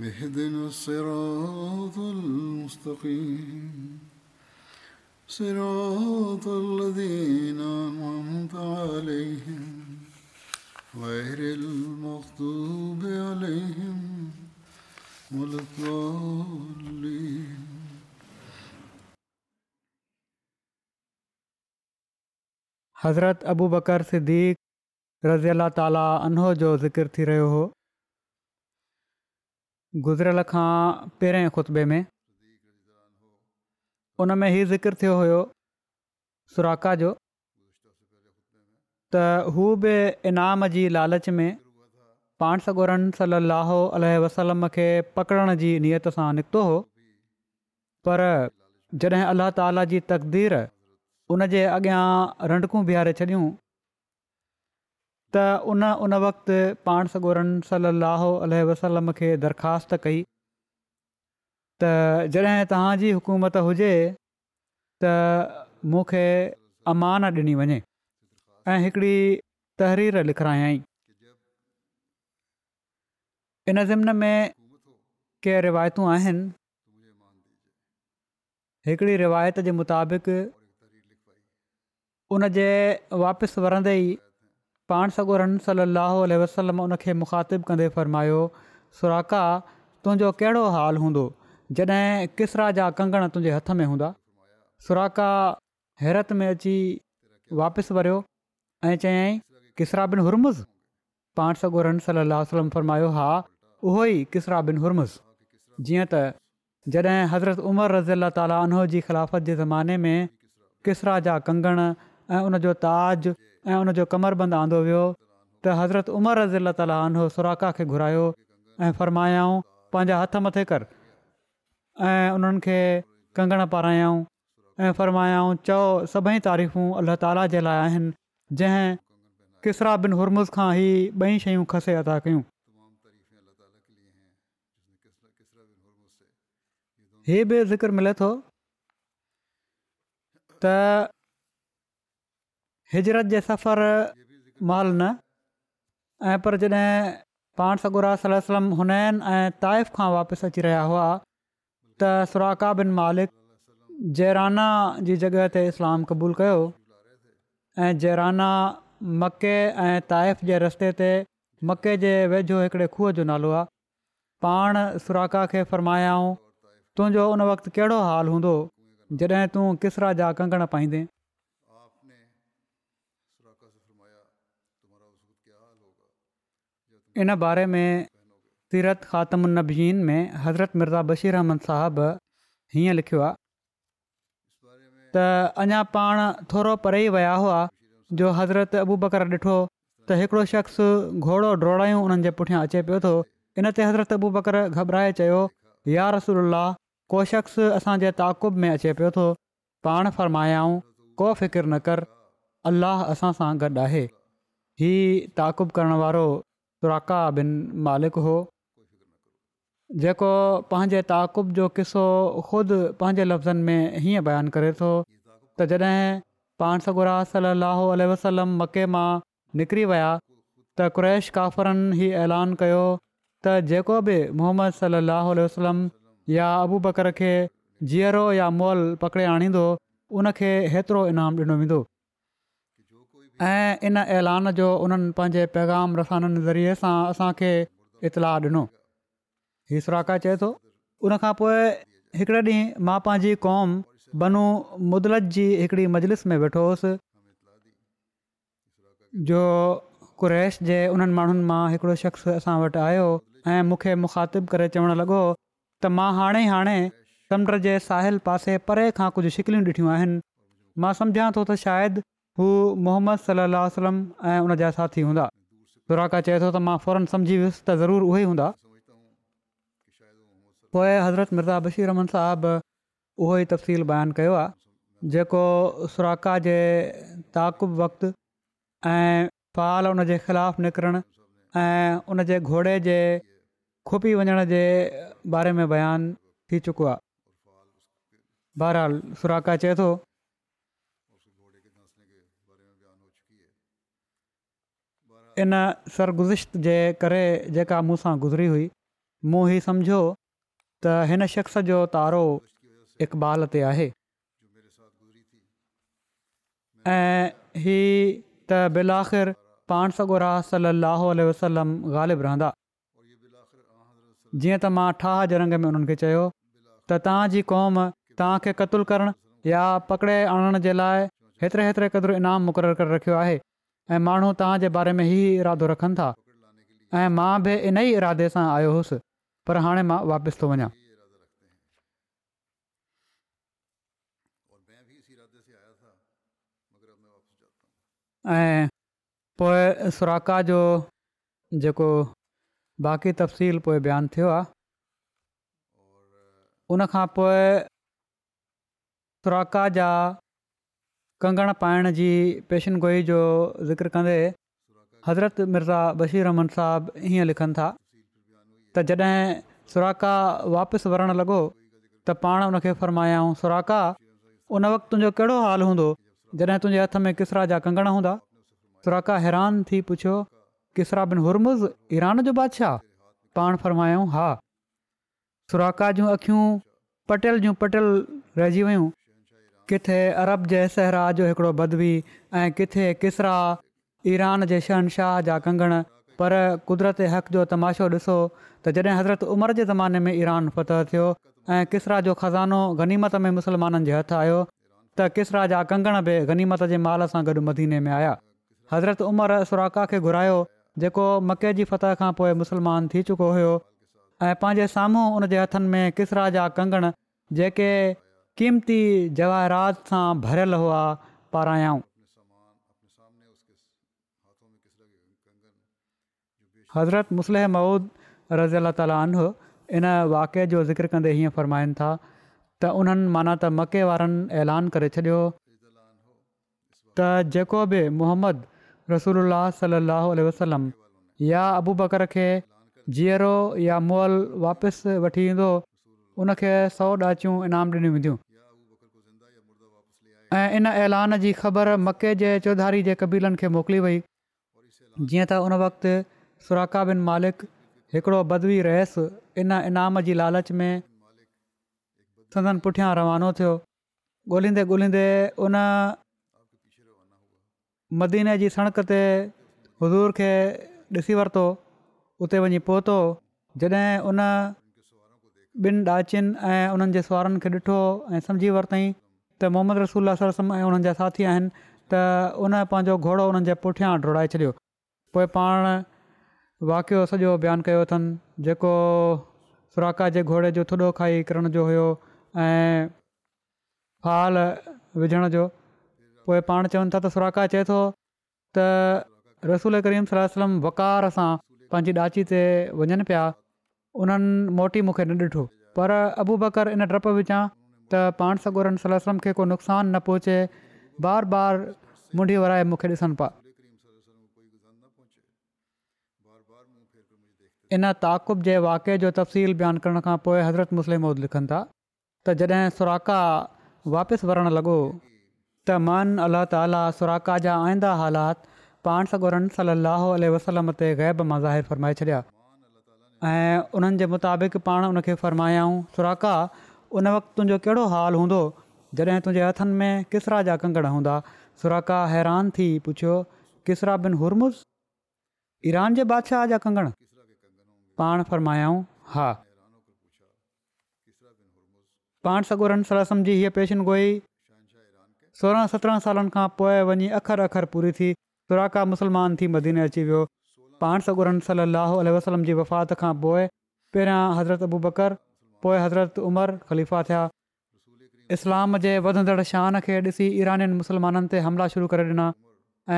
اهدنا الصراط المستقيم صراط الذين أنعمت عليهم غير المغضوب عليهم ولا الضالين حضرت ابو بکر صدیق رضی اللہ تعالی عنہ جو ذکر تھی رہے ہو गुज़िरियल खां पहिरें खुतबे में उन में ई ज़िकर थियो हुयो सुराका जो त हू बि इनाम जी लालच में पाण सगोरन सल लहो अल वसलम खे पकड़ण जी नियत सां निकितो हो, पर जॾहिं अलाह ताला जी तक़दीर उन जे अॻियां रंडकूं बीहारे छॾियूं त उन उन वक़्ति पाण सगोरनि सलाहु अलह वसलम खे दरख़्वास्त कई त जॾहिं तव्हांजी हुकूमत हुजे त मूंखे अमान ॾिनी वञे ऐं हिकिड़ी तहरीर लिखायई इन ज़िमन में के रिवायतूं आहिनि हिकिड़ी रिवायत जे मुताबिक़ उन जे वापसि वरंदे ई पाण सगोरन रन सलाहु वसलम उनखे मुखातिबु कंदे फ़र्मायो सुराका तुंहिंजो कहिड़ो हाल हूंदो जॾहिं किसरा जा कंगण तुंहिंजे हथ में हूंदा सुराका हैरत में अची वापसि वरियो ऐं चयईं किसरा बिन हुरमसि पाण सगोरन रन सलाहु वसलम फरमायो हा उहो ई किसरा बिन हुरमुसि जीअं त जॾहिं हज़रत उमर रज़ी अला ताली उनो जी ख़िलाफ़त जे ज़माने में किसरा जा कंगण ऐं उनजो ताज ऐं उनजो کمر بند आंदो वियो त हज़रत उमर रज़ी अला ताला उन सुराखा खे घुरायो ऐं فرمایا पंहिंजा हथ मथे कर ऐं उन्हनि खे कंगण पारायऊं ऐं फरमायाऊं चओ सभई तारीफ़ूं अलाह ताला जे लाइ आहिनि जंहिं किसरा बिन हुरमुज़ खां ई ॿई शयूं खसे अदा कयूं इहे बि ज़िक्र मिले थो हिजरत जे सफ़र महल न ऐं पर जॾहिं पाण सगुरा सलम हुनैन ऐं ताइफ़ खां वापसि अची रहिया हुआ त सुराका बिन मालिक जेराना जी जॻह ते इस्लाम क़बूलु कयो ऐं जेराना मके ऐं ताइफ़ जे रस्ते ते मके जे वेझो हिकिड़े खूह जो नालो आहे पाण सुराका खे फ़र्मायाऊं तुंहिंजो उन वक़्तु कहिड़ो हाल हूंदो जॾहिं तूं किसरा जा कंगण पाईंदे इन बारे में सीरत ख़ात्मीन में हज़रत मिर्ज़ा बशीर अहमद साहबु हीअं लिखियो आहे त अञा पाण थोरो परे विया हुआ जो हज़रत अबू बकर ॾिठो त हिकिड़ो शख़्स घोड़ो डोड़ायूं हुननि जे पुठियां अचे पियो थो इन ते हज़रत अबू बकर घबराए चयो या रसूल को शख़्स असांजे ताक़ुब में अचे पियो थो पाण फ़रमायाऊं को फ़िकिर न कर अलाह असां सां गॾु आहे ही ताक़ु करण वारो तुराका बिन मालिक हो जेको पंहिंजे ताक़ुब जो किसो ख़ुदि पंहिंजे लफ़्ज़नि में हीअं बयानु करे थो त जॾहिं पाण सगुरा सलाहु वसलम मके मां निकिरी विया त क्रैश काफ़रनि ई ऐलान कयो त जेको बि मोहम्मद सलाहु वसलम या अबू बकर खे जीअरो या मॉल पकिड़े आणींदो उनखे हेतिरो इनाम ॾिनो वेंदो ऐं इन ऐलान जो उन्हनि पंहिंजे पैगाम रसाननि ज़रिए सां असांखे इतलाउ ॾिनो ही सुराका चए थो उन खां पोइ हिकिड़े ॾींहुं मां पंहिंजी क़ौम बनू मुदलत जी हिकिड़ी मजलिस में वेठो जो कुरैश जे उन्हनि माण्हुनि मां हिकिड़ो शख़्स असां वटि आयो ऐं मूंखे मुखातिबु करे चवणु लॻो त मां हाणे हाणे समुंड जे साहिल पासे परे खां कुझु शिकिलियूं ॾिठियूं आहिनि मां सम्झा थो हू मोहम्मद सलाहु ऐं उन जा साथी हूंदा सुराका चए थो त मां फौरन सम्झी वियुसि त ज़रूरु उहेई हूंदा पोइ हज़रत मिर्ज़ा बशीरमान साहबु उहो ई तफ़सील बयानु कयो आहे जेको सुराका जे ताक़ु वक़्तु ऐं फाल उन जे ख़िलाफ़ु निकिरणु ऐं घोड़े जे खुपी वञण जे बारे में बयानु थी चुको आहे बहरहाल सुराका चए थो इन सरगुज़िश जे करे जेका मूंसां गुज़री हुई मूं हीउ सम्झो त हिन शख़्स जो तारो इक़बाल ते आहे ऐं ही त जीअं त मां ठाह जरंग में उन्हनि खे चयो त तव्हांजी क़ौम तव्हांखे क़तुल करणु या पकिड़े आणण जे लाइ हेतिरे हेतिरे क़दुरु इनाम मुक़ररु करे रखियो आहे ऐं माण्हू तव्हांजे बारे में ई इरादो रखनि था ऐं मां बि इन ई इरादे सां आयो हुउसि पर हाणे मां वापसि थो वञा ऐं पोइ सुराका जो जेको बाक़ी तफ़सील पोइ बयानु थियो आहे उनखां पोइ सुराका जा कंगण पाइण जी पेशनगोई जो ज़िक्र कंदे हज़रत मिर्ज़ा बशीर अहमन साहबु ईअं लिखनि था त जॾहिं सुराका वापसि वरण लॻो त पाण उन खे सुराका उन वक़्तु तुंहिंजो कहिड़ो हाल हूंदो जॾहिं तुंहिंजे हथ में किसरा जा कंगण हूंदा सुराका हैरान थी पुछियो किसरा बिन हुरमुसि ईरान जो बादशाह पाण फ़र्मायाऊं हा सुराका जूं अखियूं पटियल जूं पटियल रहिजी वियूं किथे अरब जे सहरा जो हिकिड़ो बदवी ऐं किथे किसरा ईरान जे शहनशाह जा कंगण पर कुदरत हक़ जो तमाशो ॾिसो त जॾहिं हज़रत उमिरि जे ज़माने में ईरान फतह थियो ऐं किसरा जो ख़ज़ानो गनीमत में मुसलमाननि जे हथु आयो त किसरा जा कंगण बि गनीमत जे माल सां गॾु मदीने में आया हज़रत उमिरि सुराका खे घुरायो जेको मके जी फतह खां पोइ मुसलमान थी चुको हुयो ऐं पंहिंजे साम्हूं उन जे हथनि में किसरा जा कंगण जेके क़ीमती जवाहिररात सां بھرل हुआ पारायऊं हज़रत मुसलह मऊद रज़ी अला ताल इन वाक़े जो ज़िक्र कंदे हीअं फ़रमाइनि था त उन्हनि माना त मके वारनि ऐलान करे छॾियो त जेको बि محمد रसूल اللہ सलाहु वसलम या अबू बकर खे जीअरो या मोल वापसि वठी ईंदो उनखे सौ ॾांचियूं इनाम ॾिनियूं वेंदियूं ऐं इन ऐलान जी ख़बर मके जे चौधारी जे कबीलनि खे मोकिली वई जीअं त उन वक़्तु बिन मालिक हिकिड़ो बदवी रहियसु इन इनाम जी लालच में सदन पुठियां रवानो थियो ॻोल्हींदे ॻोल्हींदे उन मदीने जी सणक ते हज़ूर खे ॾिसी वरितो उते वञी पहुतो जॾहिं उन ॿिनि ॾाचिनि ऐं उन्हनि जे सुवारनि खे ॾिठो ऐं सम्झी वरितईं त मोहम्मद रसूल सरसम ऐं उन्हनि जा साथी आहिनि त उन पंहिंजो घोड़ो उन्हनि जे पुठियां डोड़ाए छॾियो पोइ पाण वाकियो सॼो बयानु कयो अथनि जेको सुराका जे घोड़े जो थुॾो खाई किरण जो हुयो ऐं फाल विझण जो पोइ पाण चवनि था त सुराका चए थो त रसूल करीम सलम वकार सां पंहिंजी ॾाची ते वञनि पिया उन्हनि मोटी मूंखे न ॾिठो पर अबूबकर इन डपु विचां त पाण सगोरनि सलाह खे को नुक़सानु न पहुचे बार बार मुंडी वराए मूंखे ॾिसनि पिया इन ताक़ुब जे वाक़िए जो तफ़सील बयानु करण खां पोइ हज़रत मुस्लिम लिखनि था त जॾहिं सुराका वापसि वरणु लॻो त मान अल ताला सुराका जा आईंदा हालात पाण सगोरनि सलाह वसलम ते गैब मां ज़ाहिर फ़रमाए छॾिया ऐं उन्हनि जे मुताबिक़ पाण उनखे फ़र्मायाऊं सुराका उन वक़्तु तुंहिंजो कहिड़ो हाल हूंदो जॾहिं तुंहिंजे हथनि में किसरा जा कंगण हूंदा सुराका हैरान थी पुछियो किसरा बिन हुरमुस ईरान जे बादशाह जा कंगण पाण फ़रमायाऊं हा पाण सगोर सोरहं सत्रहं सालनि खां पोइ वञी अखर अख़र पूरी थी सुराका मुसलमान थी मदीने अची वियो पाण सौ उणो वसलम जी वफ़ात खां पोइ पहिरियां हज़रत अबू बकर पोइ हज़रत उमर ख़लीफ़ा थिया इस्लाम जे वधंदड़ शान खे ॾिसी ईरनि मुस्लमाननि ते हमला शुरू करे ॾिना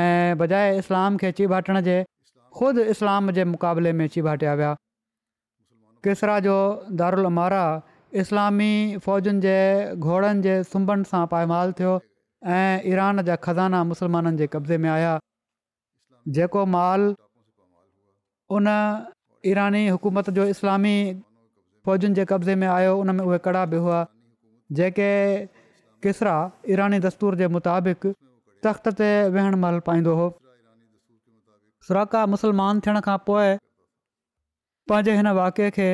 ऐं बजाए इस्लाम खे चीबाटण जे ख़ुदि इस्लाम जे मुक़ाबले में अचीटिया विया केसरा जो दारुलमारा इस्लामी फ़ौजनि जे घोड़नि जे सुम्हबण सां पाए माल थियो ऐं ईरान जा ख़ज़ाना मुसलमाननि जे कब्ज़े में आया जेको माल उन ईरानी हुकूमत जो इस्लामी फ़ौजनि जे कब्ज़े में आयो उन में उहे कड़ा बि हुआ जेके किसरा ईरानी दस्तूर जे मुताबिक़ तख़्त ते वेहणु महिल पाईंदो हो सुराका मुसलमान थियण खां पोइ पंहिंजे हिन वाक़े खे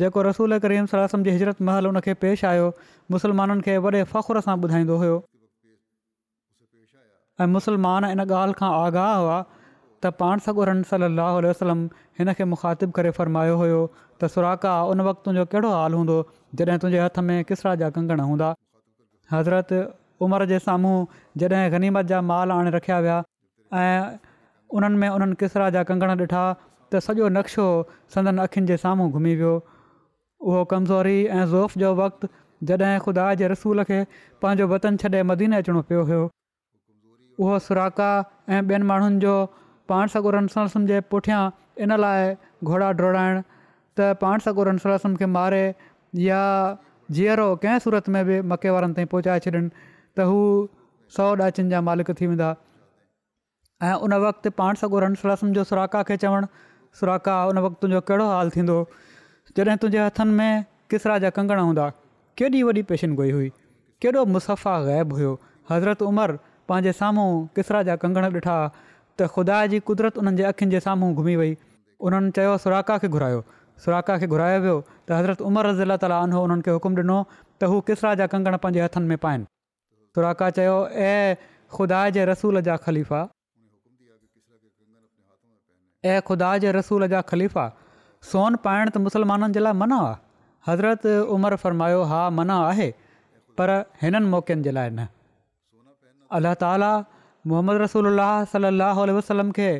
जेको रसूल करीम सलाह जे हिजरत महल उन पेश आयो मुसलमाननि खे वॾे फ़ख़ुर सां ॿुधाईंदो हुयो ऐं मुसलमान इन ॻाल्हि खां आगाह हुआ त पाण सगोरन सली लाहु वसलम हिन खे मुखातिबु करे फ़र्मायो हुयो त सुराका उन वक़्तु तुंहिंजो कहिड़ो हाल हूंदो जॾहिं तुंहिंजे हथ में किसरा जा कंगण हूंदा हज़रत उमिरि जे साम्हूं जॾहिं गनीमत जा माल आणे रखिया विया ऐं उन्हनि में उन्हनि किसरा जा कंगण ॾिठा त सॼो नक्शो संदन अखियुनि जे साम्हूं घुमी वियो उहो कमज़ोरी ऐं ज़ोफ़ जो वक़्ति जॾहिं खुदा जे रसूल खे पंहिंजो वतन छॾे मदीने अचिणो पियो हुयो उहो सुराक ऐं ॿियनि माण्हुनि जो पाण सगुरसम जे पुठियां इन लाइ घोड़ा डोड़ाइण त पाण सॻो रनसुल सम खे मारे या जीअरो कंहिं सूरत में बि मके वारनि ताईं पहुचाए छॾनि त हू सौ ॾांचनि जा मालिक थी वेंदा ऐं उन वक़्तु पाण सॻो रनसुल जो सुराका खे चवणु सुराका उन वक़्तु तुंहिंजो कहिड़ो हाल थींदो जॾहिं तुंहिंजे हथनि में किसरा जा कंगण हूंदा केॾी वॾी गोई हुई केॾो मुसफ़ा ग़ैबु हुयो हज़रत उमिरि पंहिंजे साम्हूं किसरा जा कंगण ॾिठा त ख़ुदा जी कुदरत उन्हनि जे अखियुनि जे साम्हूं घुमी वई उन्हनि चयो सुराका खे घुरायो सुराका खे घुरायो वियो त हज़रत उमर रज़ीला ताला उनो उन्हनि खे हुकुम ॾिनो त हू किसरा जा कंगण पंहिंजे हथनि में पाइनि सुराका चयो ऐं ख़ुदा जे रसूल जा ख़लीफ़ा ऐं ख़ुदा जे रसूल जा ख़लीफ़ा सोन पाइणु त मुसलमाननि जे लाइ मना हज़रत उमिरि फ़र्मायो हा मना आहे पर हिननि मौक़नि जे लाइ न अलाह ताला मोहम्मद रसूल अलाह सलाह वसलम खे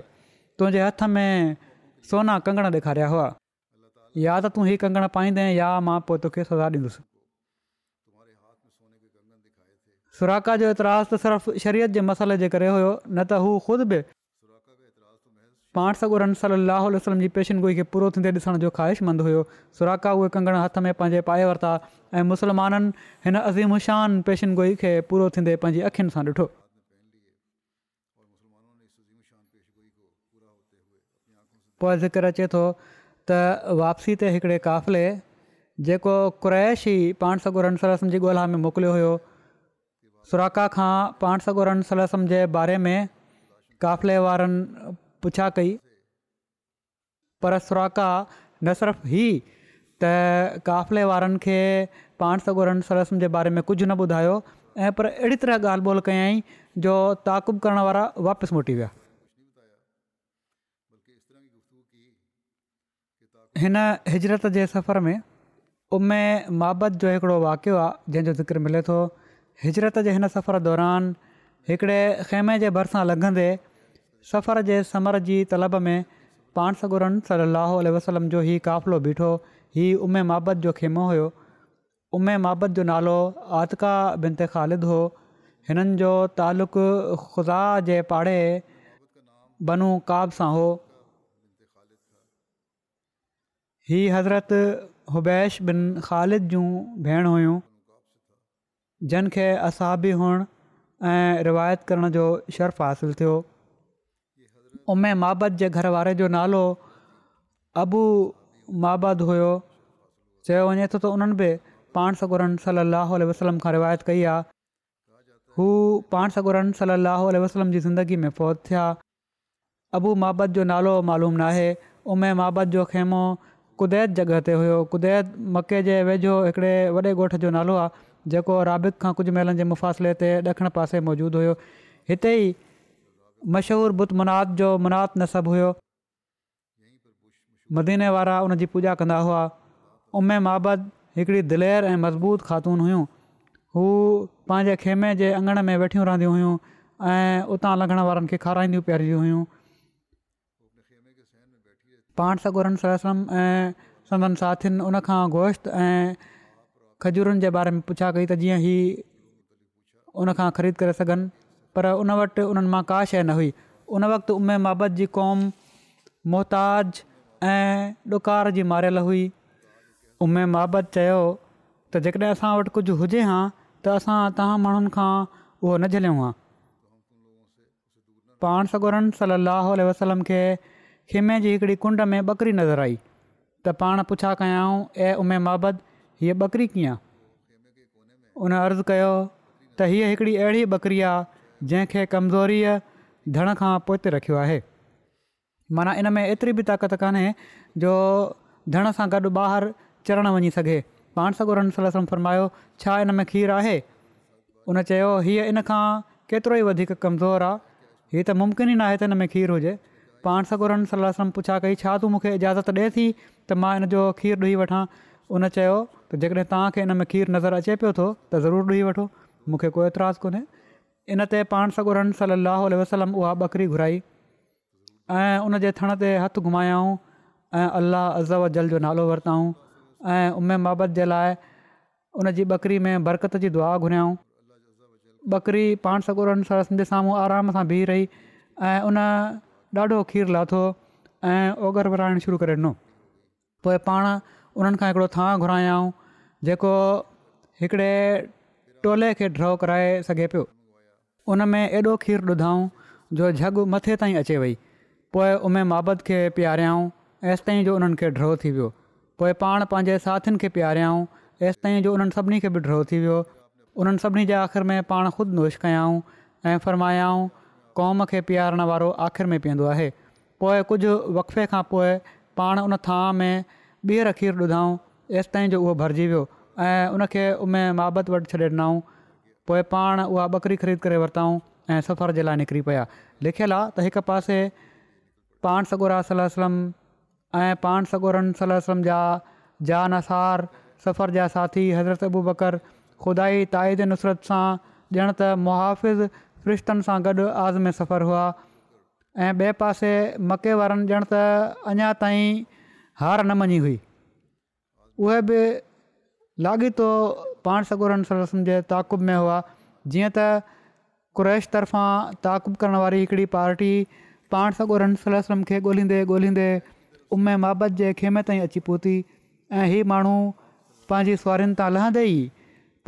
तुंहिंजे हथ में सोना कंगण ॾेखारिया हुआ या त तूं हीअ कंगण पाईंदे या मां पोइ तोखे सजा ॾींदुसि सुराका जो एतिराज़ु त सिर्फ़ु शरीयत जे मसइले जे करे हुयो न त हू ख़ुदि बि पाण सगुरन सलाहु वसलम जी पेशनगोई खे पूरो थींदे ॾिसण जो ख़्वाहिशमंद हुयो सुराका उहे कंगण हथ में पंहिंजे पाए वरिता ऐं मुसलमाननि हिन अज़ीम शान पेशनगोई खे पूरो थींदे पंहिंजी अखियुनि सां ॾिठो पोइ ज़िक्र अचे थो त वापसी ते हिकिड़े क़ाफ़िले जेको क्रैश ई पाण सगुरनि सलसम जी ॻोल्हा में मोकिलियो हुयो सुराका खां पाण सॻोरनि सलसम जे बारे में काफ़िले वारनि पुछा कई पर सुराका न सिर्फ़ु ही त काफ़िले वारनि खे पाण सॻोरनि सलसम जे बारे में कुझु न ॿुधायो ऐं पर अहिड़ी तरह ॻाल्हि ॿोल कयई जो ताक़ुब करण वारा वापसि मोटी विया हिन हिजरत जे सफ़र में उमे महबत जो हिकिड़ो वाक़ियो आहे जंहिंजो ज़िक्र मिले थो हिजरत जे हिन सफ़र दौरान हिकिड़े खेमे जे भरिसां लंघंदे सफ़र जे समर जी तलब में पाण सगुरनि सलाहु वसलम जो हीउ क़ाफ़िलो बीठो हीउ उमे मबत जो खेमो हुयो उमे महबत जो नालो आतिका बिनत ख़ालिद हो हिननि जो तालुक़ु ख़ुदा जे पाड़े बनू काब सां हो हीअ हज़रत हुबैश बिन ख़ालिद जूं भेण हुयूं जिन खे असाबी हुअण ऐं रिवायत करण जो शर्फ़ हासिलु थियो उमे महाबद जे घर वारे जो नालो अबू महाब हुयो चयो वञे थो त उन्हनि बि पाण सगुरन सलाहु वसलम खां रिवायत कई आहे हू पाण सोरन सल अलाहु वसलम जी ज़िंदगी में फ़ौत थिया अबू महाबद जो नालो मालूम नाहे उमे महाबत जो खेमो कुदैत जॻह ते हुयो कुदैत मके जे वेझो हिकिड़े वॾे ॻोठ जो नालो आहे जेको राबिक खां कुझु महिलनि जे मुफ़ासिले ते ॾखण पासे मौजूदु हुयो हिते ई मशहूरु बुत मुनात जो मुनात नसबु हुयो मदीने वारा उन जी पूॼा कंदा हुआ उमे महाबद हिकिड़ी दिलेर ऐं मज़बूत ख़ातून हुयूं हू पंहिंजे खेमे जे अंगण में वेठियूं रहंदियूं हुयूं ऐं उतां लंघण वारनि खे खाराईंदियूं पियारियूं हुयूं पाण सगोरन सम ऐं सननि साथियुनि उनखां गोश्त ऐं खजूरनि जे बारे में पुछा कई त जीअं उन उनखां ख़रीद करे सघनि पर उन वटि उन्हनि मां का शइ न हुई उन वक़्तु उमे महाबत जी क़ौम मोहताज ऐं ॾुकार जी मारियल हुई उमे महाबत चयो त जेकॾहिं असां वटि कुझु हुजे हा त असां तहां माण्हुनि खां उहो न झलियूं हा पाण सॻोरनि वसलम खे हिमे जी हिकड़ी कुंड में ॿकरी नज़र आई त पाण पुछा कयाऊं ए उमे माबद हीअ ॿकरी कीअं उन अर्ज़ु कयो त हीअ हिकिड़ी अहिड़ी ॿकरी आहे जंहिंखे कमज़ोरीअ धण खां पोते रखियो आहे माना इन में एतिरी बि ताक़त कान्हे जो धण सां गॾु ॿाहिरि चढ़णु वञी सघे पाण सां गॾु फ़र्मायो छा में खीरु आहे उन चयो हीअ इन खां केतिरो ई वधीक कमज़ोर आहे हीअ त मुमकिन ई न आहे त हिन में खीरु हुजे पाण सागरम सलम पुछा कई छा तूं मूंखे इजाज़त ॾे थी त मां जो खीरु ॾेई वठां उन चयो त जेकॾहिं तव्हांखे हिन में खीरु नज़र अचे पियो थो त ज़रूरु ॾेई वठो मूंखे कोई एतिराज़ु कोन्हे इन ते पाण सगोरन सलाहु वसलम उहा बकरी घुराई ऐं उन जे थण ते हथु घुमायऊं ऐं अलाह जल जो नालो वरिताऊं ऐं उमे बाबति जे लाइ उन जी ॿकरी में बरक़त जी दुआ घुरियाऊं बकरी पाण सगोरन सल जे साम्हूं आराम सां बीह रही ऐं उन ॾाढो खीर लाथो ऐं ओगर विराइणु शुरू करे ॾिनो पोइ पाण उन्हनि खां हिकिड़ो थाणा घुरायां जेको हिकिड़े टोले खे ड्रॉ कराए सघे पियो उन में एॾो खीरु ॾुधऊं जो जग मथे ताईं अचे वई पोइ उमे मब्द खे पिआरियाऊं हेसि ताईं जो उन्हनि खे ड्रॉ थी वियो पोइ पाण पंहिंजे साथियुनि खे पीआरियाऊं ताईं जो उन्हनि सभिनी खे बि ड्रॉ थी वियो उन्हनि सभिनी जे आख़िर में पाण ख़ुदि नोश कयाऊं ऐं क़ौम खे पीआरण वारो आख़िरि में पीअंदो आहे पोइ कुझु वक़फ़े खां पोइ पाण उन थां में ॿीहर अखीर ॾुधऊं हेसि ताईं जो उहो भरिजी वियो ऐं उनखे उन में माबति वठी छॾे ॾिनऊं पोइ पाण उहा बकरी ख़रीद करे वरितऊं ऐं सफ़र जे लाइ निकिरी पिया लिखियलु आहे त हिकु पासे पान सगोरा सलम ऐं पान सगोरन सलम जा जानसार सफ़र जा साथी हज़रत अबू बकर ख़ुदा ताइद नुसरत सां ॼण त मुहाफ़िज़ रिश्तनि सां गॾु आज़ में सफ़र हुआ ऐं ॿिए पासे मके वारनि ॼण त अञा ताईं हार न मञी हुई उहे बि लाॻीतो पाण सगोरन सरसम जे ताक़ुब में हुआ जीअं त कु्रैश तरफ़ां ताक़ु करण वारी हिकिड़ी पार्टी पाण सगोरन सलम खे ॻोल्हींदे ॻोल्हींदे उमे महाबत जे खेमे ताईं अची पहुती ऐं हीअ माण्हू पंहिंजी सवारिन तां लहंदे ई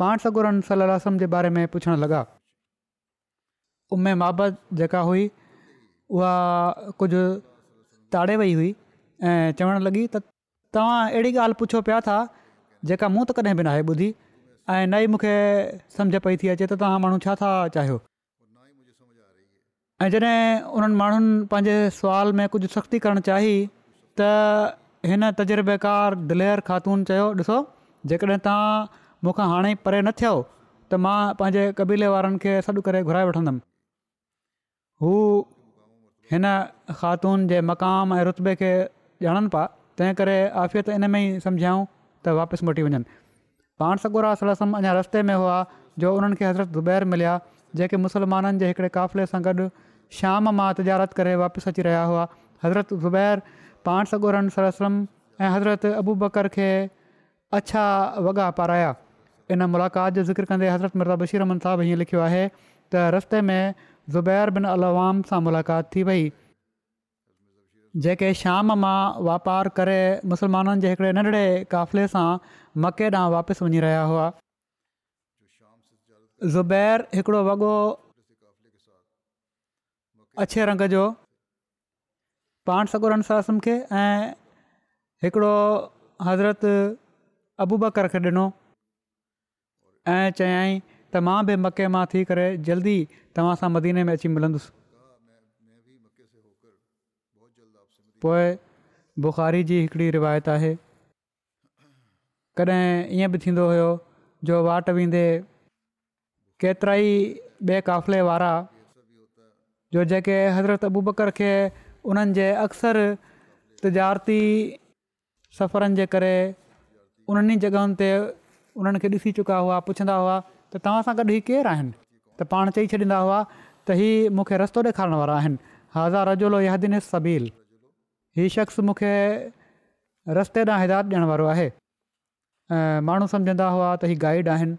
पाण सगोरन सलम जे बारे में पुछणु लॻा उमे महाबत जेका हुई उहा कुझु ताड़े वई हुई ऐं चवणु लॻी त तव्हां अहिड़ी ॻाल्हि पुछो पिया था जेका मूं त कॾहिं बि न आहे ॿुधी ऐं न ई मूंखे समुझ पई थी अचे त तव्हां माण्हू छा था चाहियो ऐं जॾहिं उन्हनि माण्हुनि पंहिंजे सुवाल में कुझु सख़्ती करणु चाही त हिन तजुर्बेकार दिलेर ख़ातून चयो ॾिसो जेकॾहिं तव्हां मूंखां हाणे परे न थियो त मां पंहिंजे क़बीले वारनि खे सॾु करे घुराए वठंदुमि हिन ख़ातून जे मक़ाम ऐं रुतबे खे ॼाणनि पिया तंहिं करे आफ़ीत इन में ई सम्झायूं त वापसि मोटी वञनि पाण सगोरा सलसलम अञा रस्ते में हुआ जो उन्हनि खे हज़रत ज़ुबैर मिलिया जेके मुसलमाननि जे हिकिड़े क़ाफ़िले सां गॾु शाम मां तजारत करे वापसि अची रहिया हुआ हज़रत ज़ुबैर पाण सगोरन सल ससलम ऐं हज़रत अबूबकर खे अछा वॻा पाराया इन मुलाक़ात जो ज़िक्र कंदे हज़रत मिर्ज़ा बशीर रहमान साहब हीअं लिखियो आहे त रस्ते में ज़ुबैर बिन अलवाम सां मुलाक़ात थी वई जेके शाम मां वापारु करे मुसलमाननि जे हिकिड़े नंढिड़े काफ़िले सां मके ॾांहुं वापसि वञी रहिया हुआ ज़ुबैर हिकिड़ो वॻो अछे रंग जो पाण सगुरन सासम खे ऐं हिकिड़ो हज़रत अबूबकर खे ॾिनो ऐं चयाई त मां बि मके मां थी करे जल्दी तव्हां सां मदीने में अची मिलंदुसि पोइ बुखारी जी हिकिड़ी रिवायत आहे कॾहिं ईअं बि थींदो हुयो जो वाट वेंदे केतिरा ई बेकाफ़िले वारा जो जेके हज़रत अबू बकर खे उन्हनि जे अक्सर तिजारती सफ़रनि जे करे उन्हनि जॻहियुनि ते उन्हनि खे ॾिसी चुका हुआ पुछंदा हुआ त तव्हां सां गॾु हीउ केरु आहिनि त पाण चई छॾींदा हुआ त हीउ मूंखे रस्तो ॾेखारण वारा आहिनि हाज़ार रजुलो यादिन सबील हीउ शख़्स मूंखे रस्ते ॾांहुं हिदायत ॾियण वारो आहे ऐं माण्हू सम्झंदा हुआ त ही गाइड आहिनि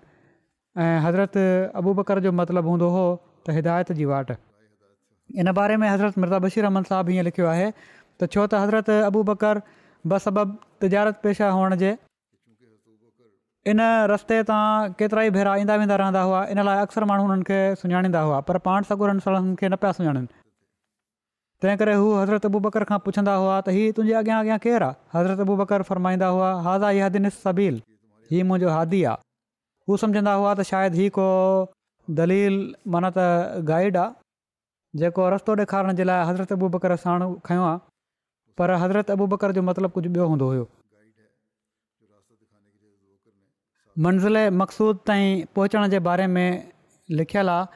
हज़रत अबू बकर जो मतिलबु हूंदो हुओ त हिदायत जी वाट इन बारे में हज़रत मिर्ज़ा बशीर अहमद साहबु हीअं लिखियो आहे त छो त हज़रत अबू बकर ब सबबु तिजारत पेशा हुअण जे इन रस्ते तां केतिरा ई भेरा ईंदा वेंदा रहंदा हुआ इन लाइ अक्सर माण्हू हुननि खे सुञाणींदा हुआ पर पाण सगुरनि सालनि खे न पिया सुञाणनि तंहिं करे हू हज़रत अबू बकर खां पुछंदा हुआ त हीउ तुंहिंजे अॻियां अॻियां केरु आहे हज़रत अबू बकर फरमाईंदा हुआ हाज़ा इहा हदिन सबील हीउ मुंहिंजो हादी आहे हू सम्झंदा हुआ त शायदि हीउ को दलील माना त गाइड आहे जेको रस्तो ॾेखारण जे लाइ हज़रत अबू बकर साण खयों आहे पर हज़रत अबू बकर जो मतिलबु कुझु ॿियो हूंदो हुयो मंज़िल मक़सूद ताईं पहुचण जे बारे में लिखियलु आहे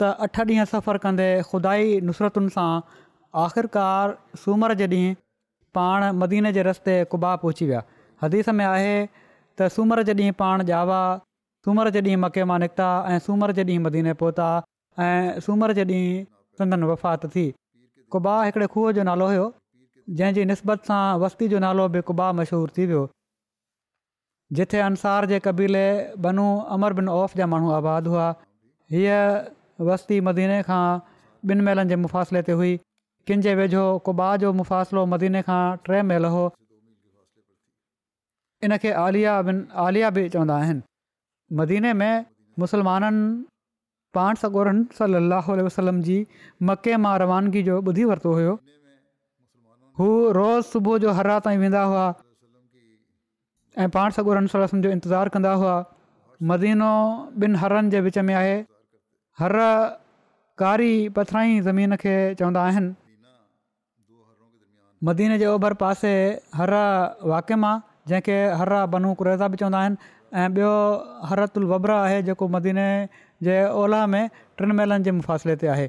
त अठ ॾींहं सफ़र कंदे खुदाई नुसरतुनि सां आख़िरकार सूमर जे ॾींहुं पाण मदीने जे रस्ते कुबा पहुची विया हदीस में आहे त सूमर जे ॾींहुं पाण जावा सूमर जे ॾींहुं मके मां निकिता ऐं सूमर जे ॾींहुं मदीने पहुता ऐं सूमर जे ॾींहुं संदन वफ़ात थी कुबा हिकिड़े खूह जो नालो हुयो जंहिंजी निस्बत सां वस्ती जो नालो बि कुबा मशहूरु थी वियो जिथे अंसार जे क़बीले बनू अमर बिन औफ़ जा माण्हू आबाद हुआ हीअ वस्ती मदीने खां ॿिनि मेलनि जे मुफ़ासिले ते हुई किनि जे वेझो कुबाउ जो मुफ़ासिलो मदीने खां टे मेल हो इनखे आलिया बिन आलिया बि चवंदा आहिनि मदीने में मुसलमाननि पाण सॻोरनि सली अलाह वसलम जी मके मां रवानगी जो ॿुधी वरितो हुयो हू रोज़ सुबुह जो हर राति ताईं वेंदा हुआ ऐं पाण सगुरसन जो इंतज़ारु कंदा हुआ मदीनो ॿिनि بن जे विच में आहे हर कारी पथराई ज़मीन खे चवंदा आहिनि मदीने जे ओभर पासे हर वाकिम आहे जंहिंखे हर्रा बनू कुरेज़ा बि चवंदा आहिनि ऐं ॿियो हरतुल वबरा आहे जेको मदीने जे ओला में टिनि महिलनि जे मुफ़ासिले ते आहे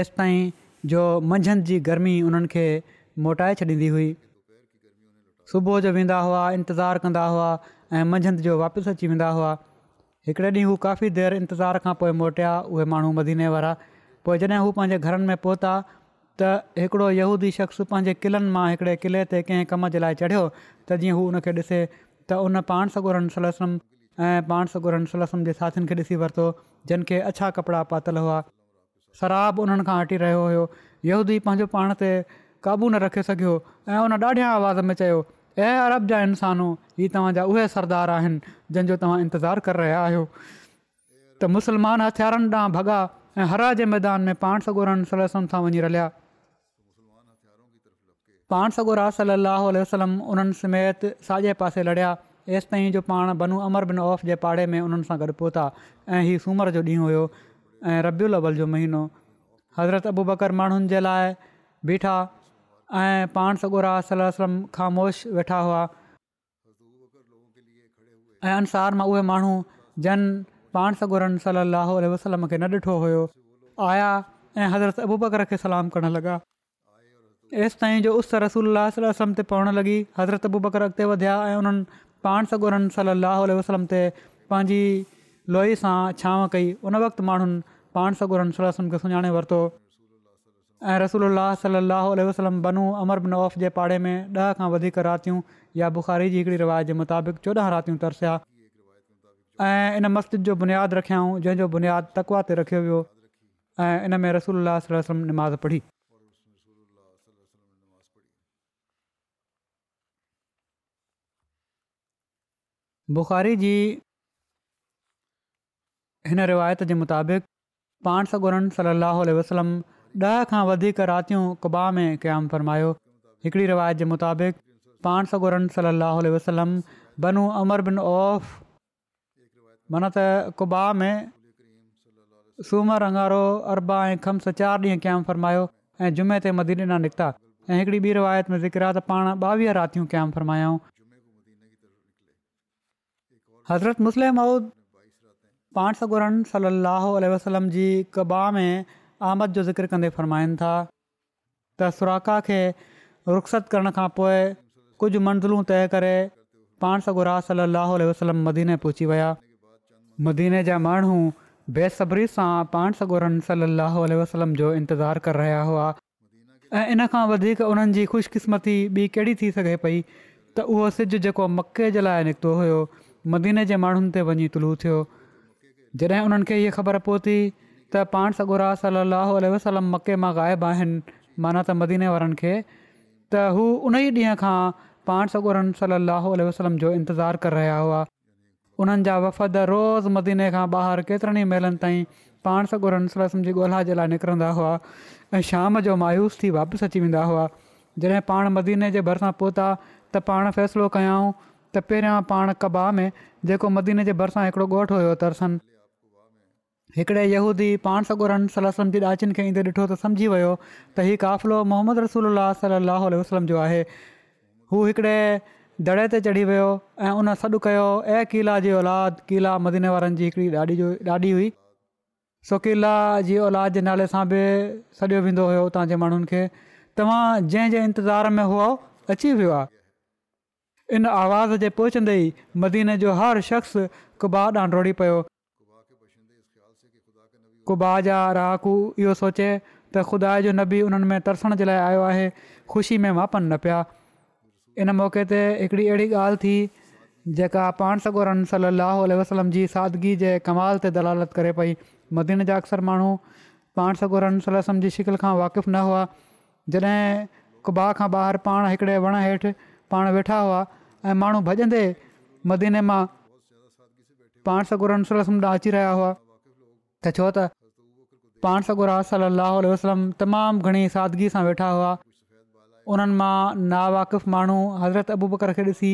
एसिताईं जो मंझंदि जी गर्मी उन्हनि खे मोटाए छॾींदी हुई सुबुह जो वेंदा हुआ इंतज़ारु कंदा हुआ ऐं मंझंदि जो वापसि अची वेंदा हुआ हिकिड़े ॾींहुं हू काफ़ी देरि इंतजार खां पोइ मोटिया उहे माण्हू मदीने वारा पोइ जॾहिं हू पंहिंजे घरनि में पहुता त हिकिड़ो यहूदी शख़्स पंहिंजे क़िलनि मां हिकिड़े क़िले ते कंहिं कम जे लाइ चढ़ियो त जीअं हू हुन ॾिसे त उन पाण सगुरनि सुलसम ऐं पाण सगुरनि सुलसम जे साथियुनि खे ॾिसी वरितो जिन खे अछा कपिड़ा पातल हुआ शराब उन्हनि खां हटी रहियो हुयोदी पंहिंजो पाण ते क़ाबू न रखियो सघियो ऐं उन आवाज़ में चयो ऐं अरब जा इंसानो ही तव्हांजा उहे सरदार आहिनि जंहिंजो तव्हां इंतज़ारु करे रहिया आहियो त मुसलमान हथियारनि ॾांहुं भॻा ऐं हरा जे मैदान में पाण सगोरनि सां वञी रलिया पाण सगोरा आ सलाहु वसलम उन्हनि समेत साॼे पासे लड़िया हेसि ताईं जो पाण बनू अमर बिन औफ़ जे पाड़े में उन्हनि सां गॾु पहुता ऐं सूमर जो ॾींहुं हुयो ऐं रबियुल जो महीनो हज़रत अबू बकर माण्हुनि जे लाइ बीठा ऐं पाण सगोर सलम ख़ामोश वेठा हुआ ऐं अंसार मां उहे माण्हू जन पाण सगोरन सलाहु वसलम खे न ॾिठो हुयो आया ऐं हज़रत अबू खे सलाम करणु लॻा एसि ताईं जो उस रसूल वसलम ते पवणु लॻी हज़रत अबु अॻिते वधिया ऐं उन्हनि पाण सॻोरन सलाहु वसलम ते पंहिंजी लोई सां छांव कई उन वक़्तु माण्हुनि पाण सॻो सुञाणे वरितो ऐं रसोल वसलम बनू अमर बिन औफ़ जे पाड़े में ॾह खां वधीक रातियूं या बुख़ारी जी हिकिड़ी रिवायत जे मुताबिक़ चोॾहं रातियूं तरसिया ऐं इन मस्जिद जो बुनियादु रखियाऊं जंहिंजो बुनियादु तकवा ते रखियो वियो ऐं इन में रसूल वसलम नमाज़ पढ़ी बुखारी जी हिन रिवायत जे मुताबिक़ पाण सॻो वसलम ॾह खां वधीक रातियूं कुबा में क़याम फ़रमायो हिकिड़ी रिवायत जे मुताबिक़ पाण सो गुरनि सल अल औफ मन त कुबा में सूमरु अंगारो अरबा ऐं खम्स चारि ॾींहं क़याम फ़रमायो ऐं जुमे ते मदीना निकिता ऐं हिकिड़ी ॿी रिवायत में ज़िक्राण ॿावीह रातियूं क्याम फ़रमायाऊं हज़रत मु सलाहु जी कबा में आमद जो ज़िक्र कंदे फ़रमाइनि था त सुराका खे रुख़्सत करण खां पोइ कुझु मंज़िलूं तइ करे पाण सॻुरा सल अलाहु वसलम मदीने पहुची विया मदीने जा माण्हू बेसब्री सां पाण सगुरनि सलाह वसलम जो इंतज़ारु करे रहिया हुआ ऐं इन खां वधीक उन्हनि जी ख़ुशकिस्मती ॿी कहिड़ी थी सघे पई त उहो सिज जेको मके जे लाइ निकितो हुयो मदीने जे माण्हुनि ते वञी तुलू थियो जॾहिं उन्हनि खे ख़बर पवंदी त पाण सॻोरा सलाहु वसलम मके मां ग़ाइबु आहिनि माना त मदीने वारनि खे त हू उन ई ॾींहं खां पाण सगोरनि सलाह वसलम जो इंतज़ारु करे रहिया हुआ उन्हनि जा वफ़द रोज़ु मदीने खां ॿाहिरि केतिरनि ई महिलनि ताईं पाण सलम जी ॻोल्हा जे लाइ निकिरंदा हुआ ऐं शाम जो मायूस थी वापसि अची वेंदा हुआ जॾहिं पाण मदीने जे भरिसां पहुता त पाण फ़ैसिलो कयऊं त पहिरियां पाण कबा में जेको मदीने जे भरिसां हिकिड़ो ॻोठु हुयो तरसनि हिकिड़े यहूदी पाण सॻुरनि सला सलमी ॾाचिन खे ईंदे ॾिठो त समुझी वियो त हीउ काफ़िलो मोहम्मद रसूल अलाह सलाहु वसलम जो आहे हू हिकिड़े दड़े ते चढ़ी वियो ऐं उन सॾु कयो ऐं क़िला जी औलाद क़िला मदीने वारनि जी हिकिड़ी ॾाॾी जो ॾाॾी हुई सो किला जी औलाद जे नाले सां बि सॾियो वेंदो हुयो तव्हांजे माण्हुनि खे तव्हां जंहिं जंहिं में हुओ अची वियो आहे इन आवाज़ जे पहुचंदे ई मदीने जो हर शख़्स कुबा ॾांहुं रोड़ी कुबा जा रहाकू इहो सोचे त ख़ुदा जो नबी उन्हनि में तरसण जे लाइ आयो आहे ख़ुशी में मापन न पिया इन मौक़े ते हिकिड़ी अहिड़ी ॻाल्हि थी जेका पाण सगोरम वसलम जी सादगी जे कमाल ते दलालत करे पई मदीन जा अक्सर माण्हू पाण सलम जी शिकिल खां वाक़िफ़ु न हुआ जॾहिं कुबा खां ॿाहिरि पाण हिकिड़े वण हेठि पाण वेठा हुआ ऐं माण्हू भॼंदे मदीने मां पाण सगोरमसमां अची रहिया हुआ त छो त पाण सॻोर रास सलाहु वसलम तमामु घणी सादगी सां वेठा हुआ उन्हनि मां नावाकिफ़ माण्हू हज़रत अबू बकर खे ॾिसी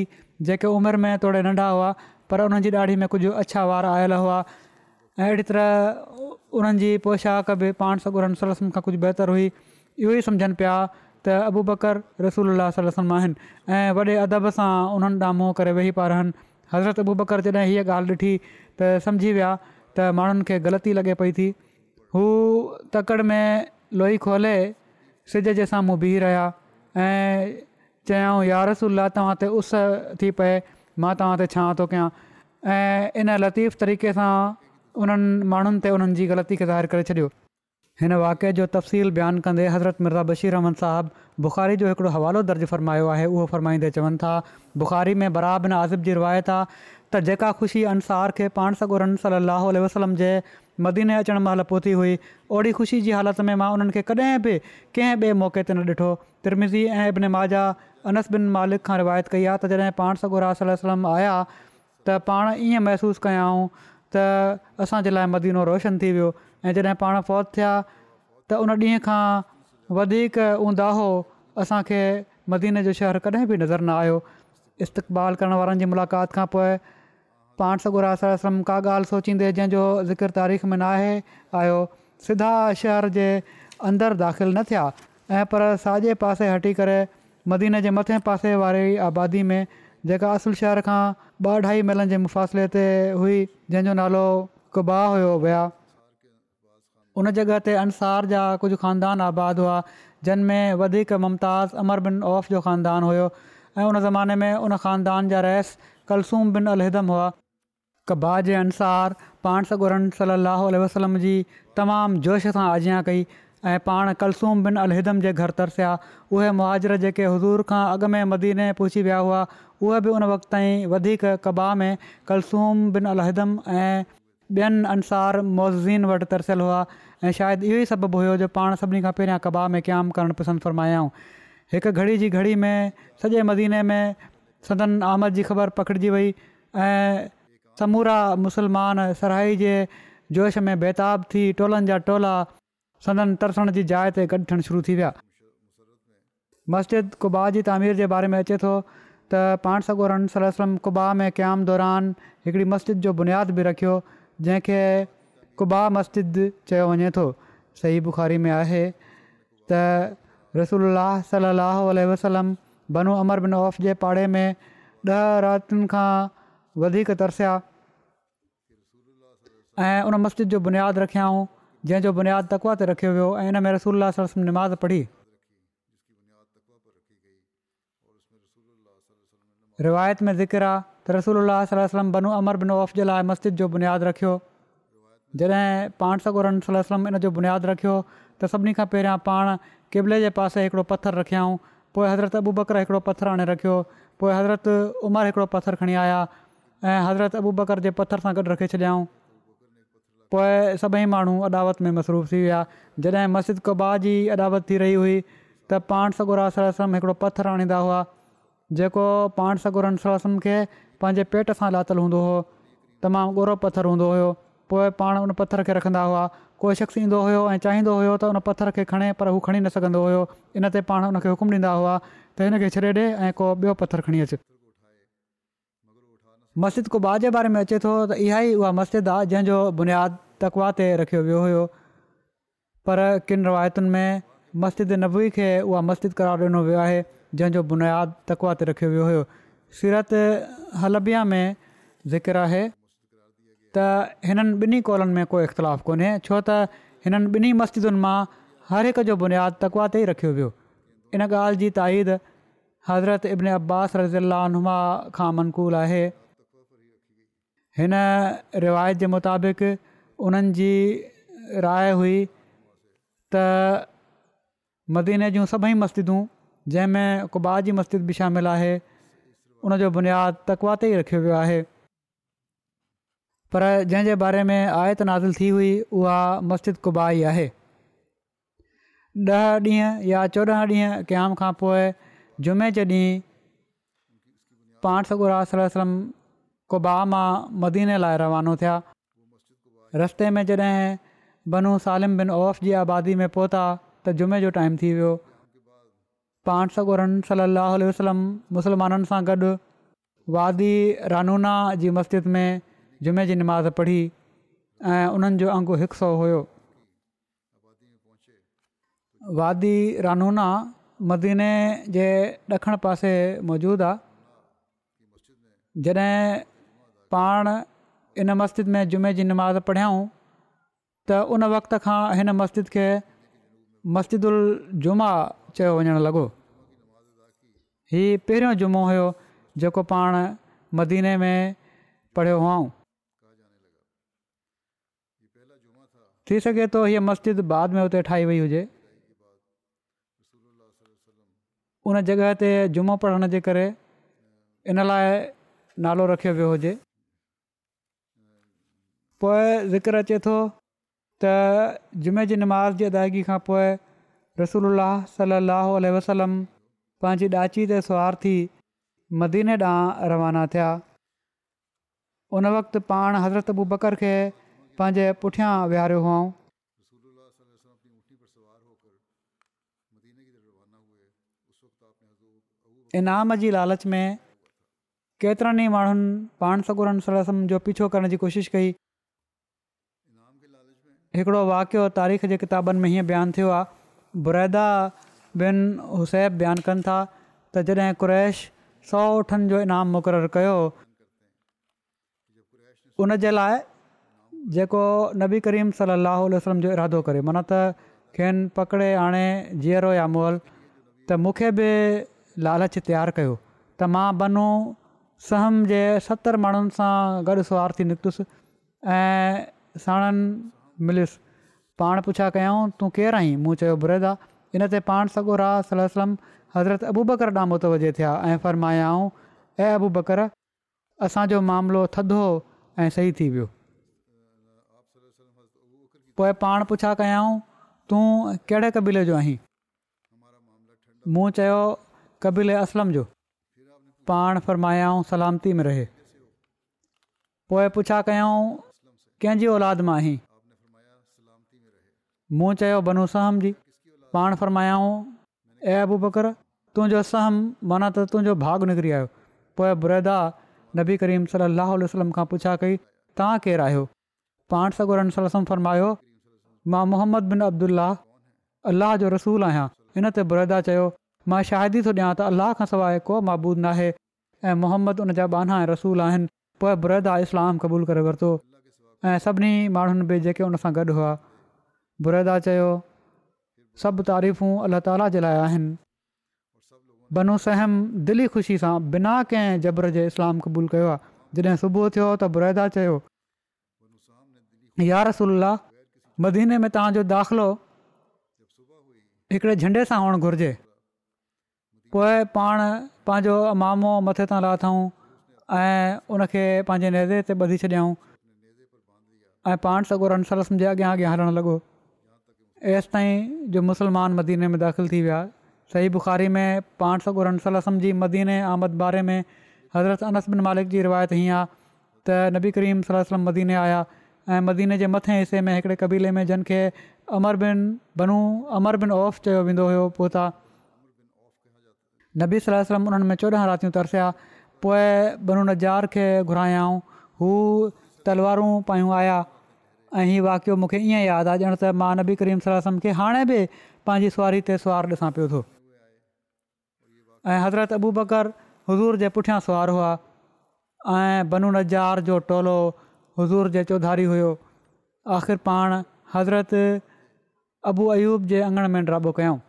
जेके उमिरि में तोड़े नंढा हुआ पर उन्हनि जी ॾाढी में कुझु अछा वार आयल हुआ ऐं अहिड़ी तरह उन्हनि जी पोशाक बि पाण सगुरम खां कुझु बहितरु हुई इहो ई सम्झनि पिया त अबू बकर रसूल अलाहसम आहिनि ऐं वॾे अदब सां उन्हनि ॾा मुं करे वेही पिया रहनि हज़रत अबू बकर जॾहिं हीअ ॻाल्हि ॾिठी त सम्झी विया त माण्हुनि खे ग़लती लॻे पई थी हू तकड़ में लोई खोले सिज जे सां बीह बिहु रहिया ऐं चयाऊं यारसल तव्हां ते उस थी पए मां तव्हां ते छा थो कयां ऐं इन लतीफ़ तरीक़े सां उन्हनि माण्हुनि ते उन्हनि जी ग़लती खे ज़ाहिर करे छॾियो हिन वाक़े जो तफ़सील बयानु कंदे हज़रत मिर्ज़ा बशीर रहमान साहबु बुख़ारी जो हिकिड़ो हवालो दर्ज फ़रमायो आहे उहो फ़रमाईंदे चवनि था बुख़ारी में बराबरि आज़िब जी रिवायत आहे त जेका ख़ुशी अंसार खे पाण सॻोर सलाहु वसलम जे मदीने अचणु महिल पहुती हुई ओड़ी ख़ुशी जी हालति में मां उन्हनि खे कॾहिं बि कंहिं ॿिए मौके ते न ॾिठो त्रिमिज़ी ऐं अॿिन माजा अनस बिन मालिक खां रिवायत कई आहे त जॾहिं पाण सगुर वसलम आया त पाण ईअं महसूसु कयऊं त असांजे लाइ मदीनो रोशन थी वियो ऐं जॾहिं पाण फौत थिया त उन ॾींहं खां वधीक उंदाहो असांखे मदीने जो शहरु कॾहिं बि नज़र न आयो इस्तक़बाल करण वारनि जी मुलाक़ात खां पोइ पाण सॻु आसर आसरम का ॻाल्हि सोचींदे जंहिंजो ज़िकिर तारीख़ में न आहे आयो सिधा शहर जे अंदरि दाख़िलु न थिया ऐं पर साॼे पासे हटी करे मदीने जे मथे पासे वारी आबादी में जेका असुलु शहर खां ॿ अढाई महिल जे मुफ़ासिले ते हुई जंहिंजो नालो कुबाह हुयो विया उन जॻह ते अंसार जा कुझु ख़ानदान आबाद हुआ जिन में वधीक मुमताज़ अमर बिन औफ़ जो ख़ानदान हुयो ऐं उन ज़माने में उन ख़ानदान जा रहिस कलसूम बिन हुआ कबा जे अनुसार पाण सगुरन सली अलाह वसलम जी तमामु जोश सां अञा कई ऐं पाण कलसूम बिन अलहिदम जे घर तरसिया उहे मुआजर जेके हज़ूर खां अॻु में मदीने पहुची विया हुआ उहे बि उन वक़्त ताईं वधीक कबा में कलसूम बिन अलिदम ऐं ॿियनि अनुसार मौज़ीन वटि तरसियलु हुआ ऐं शायदि इहो ई सबबु हुयो जो पाण सभिनी खां पहिरियां कबा में क़या करणु पसंदि फरमायाऊं हिकु घड़ी जी घड़ी में सॼे मदीने में सदन आमद जी ख़बर पकिड़िजी वई ऐं समूरा मुसलमान सराई जे जोश में बेताब थी टोलनि जा टोला सदन तरसण जी जाइ ते गॾु थियणु शुरू थी विया मस्जिद कुबा जी तामिर जे बारे में अचे थो त पाण सगोर वसलम कुबा में क़याम दौरान हिकिड़ी मस्जिद जो बुनियादु बि रखियो जंहिंखे कुबा मस्जिद चयो वञे थो सही बुख़ारी में आहे त रसूल सलाहु वसलम बनू अमर बिन औफ़ जे पाड़े में ॾह रातुनि खां वधीक तरसिया ऐं उन मस्जिद जो बुनियादु रखियाऊं जंहिंजो बुनियादु तकवा ते रखियो वियो ऐं इन में रसूल सलम नमाज़ पढ़ी रिवायत में ज़िक्र आहे त रसूल सलम बनू अमर बिन ओफ जे लाइ मस्जिद जो बुनियादु रखियो जॾहिं पाण सगोरन सलम इन जो बुनियादु रखियो त सभिनी खां पहिरियां पाण किबले जे पासे हिकिड़ो पथर रखियाऊं पोइ हज़रत अबूबकर हिकिड़ो पथर हाणे रखियो पोइ हज़रत उमर हिकिड़ो पथर खणी आया ऐं हज़रत अबू बकर जे पथर सां गॾु रखे छॾियाऊं पोइ सभई माण्हू अदावत में मसरूफ़ थी विया जॾहिं मस्जिद कबा जी अॾावत थी रही हुई त पाण सगुरा सरसम हिकिड़ो पत्थर आणींदा हुआ जेको पाण सगुरा सर सम खे पंहिंजे पेट सां लातल हूंदो हुओ तमामु ओहिड़ो पथरु हूंदो हुयो पोइ पाण उन पथर खे रखंदा हुआ कोई शख़्स ईंदो हुयो ऐं चाहींदो हुयो त उन पथर खे खणे पर हू खणी न सघंदो हुयो इन ते पाण ॾींदा हुआ त हिन छॾे ऐं को ॿियो पथरु खणी अचु मस्जिद کو जे बारे में अचे थो त इहा ई उहा मस्जिद आहे जंहिंजो बुनियादु तकवा ते रखियो वियो हुयो पर किनि रिवायतुनि में मस्जिद नबी खे उहा मस्जिद करार ॾिनो वियो आहे जंहिंजो बुनियादु तकवाते रखियो वियो हुयो सीरत हलबिया में ज़िकर आहे त हिननि ॿिन्ही कौलनि में को इख़्तिलाफ़ु कोन्हे छो त हिननि बिनी मस्जिदुनि मां हर हिक जो बुनियादु तकवा ते ई रखियो वियो इन ॻाल्हि जी ताईद हज़रत इब्न अब्बास खां आहे हिन रिवायत जे मुताबिक़ उन्हनि जी राइ हुई त मदीने जूं सभई मस्जिदूं जंहिंमें कुबा जी मस्जिद बि शामिलु आहे उन जो बुनियादु तकवाते ई रखियो वियो आहे पर जंहिं बारे में आयत नाज़िल थी हुई उहा मस्जिद कुबा कुबाई आहे ॾह ॾींहं या चोॾहं ॾींहं क़्याम खां पोइ जुमे जे ॾींहुं पाण सगुरा कुबा मां मदीने लाइ रवानो थिया रस्ते में जॾहिं बनू सालिम बिन ऑफ़ जी आबादी में पहुता त जुमे जो टाइम थी वियो पाण सगुरनि सली वसलम मुसलमाननि सां गॾु वादी रानूना जी मस्जिद में जुमे जी निमाज़ पढ़ी ऐं उन्हनि जो अंगु हिकु सौ हुयो वादी रानूना मदीने जे ॾखण पासे मौजूदु आहे जॾहिं पाण इन मस्जिद में जुमे जी नमाज़ पढ़ियाऊं त उन वक़्त खां हिन मस्जिद खे मस्जिदुल जुमा चयो वञणु लॻो हीउ पहिरियों जुमो हुयो जेको पाण मदीने में पढ़ियो हुआऊं थी सघे थो हीअ मस्जिद बाद में हुते ठाही वई हुजे उन जॻह ते जुमो पढ़ण जे करे इन लाइ नालो रखियो वियो हुजे पोइ ज़िक्रु अचे थो त जुमे जी नमाज़ जी अदाइगी खां पोइ रसूल अलाह सलाहु वसलम पंहिंजी ॾाची ते सवार थी मदीने ॾांहुं रवाना थिया उन वक़्तु पाण हज़रत अबू बकर खे पंहिंजे पुठियां विहारियो हुओ इनाम जी लालच में केतिरनि ई माण्हुनि पाण सगुरनि सला जो पीछो करण जी कोशिशि कई हिकिड़ो वाकियो तारीख़ जे किताबनि में हीअं बयानु थियो आहे बुरैदा बिन हुसैब बयानु कनि था त जॾहिं कुरैश सौ उठनि जो इनाम मुक़ररु कयो उन जे लाइ जेको नबी करीम सलाहु आल वसलम जो इरादो करे माना त खेनि पकिड़े आणे जीअरो या मोल त मूंखे बि लालच तयारु कयो त मां बनू सहम जे सतरि माण्हुनि सां गॾु सवार थी निकितुसि ऐं साणनि मिलियुसि पाण पुछा कयाऊं तूं केरु आहीं मूं चयो बुरे आहे इन ते पाण सॻो राल असलम हज़रत अबू बकर ॾामो त वजे थिया ऐं फरमायाऊं ए अबू बकर असांजो मामिलो थधो हो ऐं सही थी वियो पोइ पाण पुछा कयाऊं तूं कहिड़े कबीले जो आहीं मूं चयो कबील असलम जो पाण फरमायाऊं सलामती में रहे पोइ पुछा कयाऊं कंहिंजी औलाद मां आहीं मूं चयो बनूसहम जी पाण फर्मायाऊं ऐं बकर तुंहिंजो सहम माना त तुंहिंजो भाग निकिरी आयो पोइ बुरदा नबी करीम सलाहु वसलम खां पुछा कई तव्हां केरु आहियो पाण सगोरम फरमायो मां मोहम्मद बिन अब्दुल्ला अल अलाह जो रसूल आहियां इन ते बुरेदा चयो मां शाहिदी थो ॾियां त अलाह खां सवाइ को माबूदु नाहे ऐं मोहम्मद उन जा बाना रसूल आहिनि पोइ बुरेदा इस्लाम क़बूल करे वरितो ऐं सभिनी माण्हुनि बि जेके उन सां गॾु हुआ बुरैदा सभु तारीफ़ अलाह जे लाइ आहिनि बनू सहम दिली ख़ुशी सां बिना कंहिं जबर जे इस्लाम क़बूलु कयो आहे जॾहिं सुबुह थियो तुरे चयो मदीने में तव्हांजो दाख़िलो हिकिड़े झंडे सां हुअणु घुरिजे पोइ पाण पंहिंजो मामो मथे तां लाथऊं ऐं हुनखे पंहिंजे नैदे ते बधी छॾियऊं ऐं पाण सगोर जे अॻियां अॻियां हलणु लॻो एसि ताईं जो मुस्लमान मदीने में दाख़िलु थी विया सही बुखारी में पाण सौ ॻोरन सलम जी मदीने आहमद बारे में हज़रत अनस बिन मालिक जी रिवायत हीअं आहे त नबी करीम सलम मदीने आया ऐं मदीने जे मथे हिसे में हिकिड़े क़बीले में जिन अमर बिन बनू अमर बिन औफ चयो वेंदो हुयो पोइ तबी सलम उन्हनि में चोॾहं रातियूं तरसिया पोइ बनू नज़ार खे घुरायां हू तलवारूं पायूं आया ऐं हीउ वाकियो मूंखे ईअं यादि आहे ॼणु त मां नबी करीम सलाह खे हाणे बि पंहिंजी सुवारी ते सुवारु ॾिसां पियो थो ऐं हज़रत अबू बकर हज़ूर जे पुठियां सुवारु हुआ ऐं बनू नज़ार जो टोलो हज़ूर जे चौधारी हुयो आख़िर पाण हज़रत अबू अयूब जे अंगण में ड्राबो कयऊं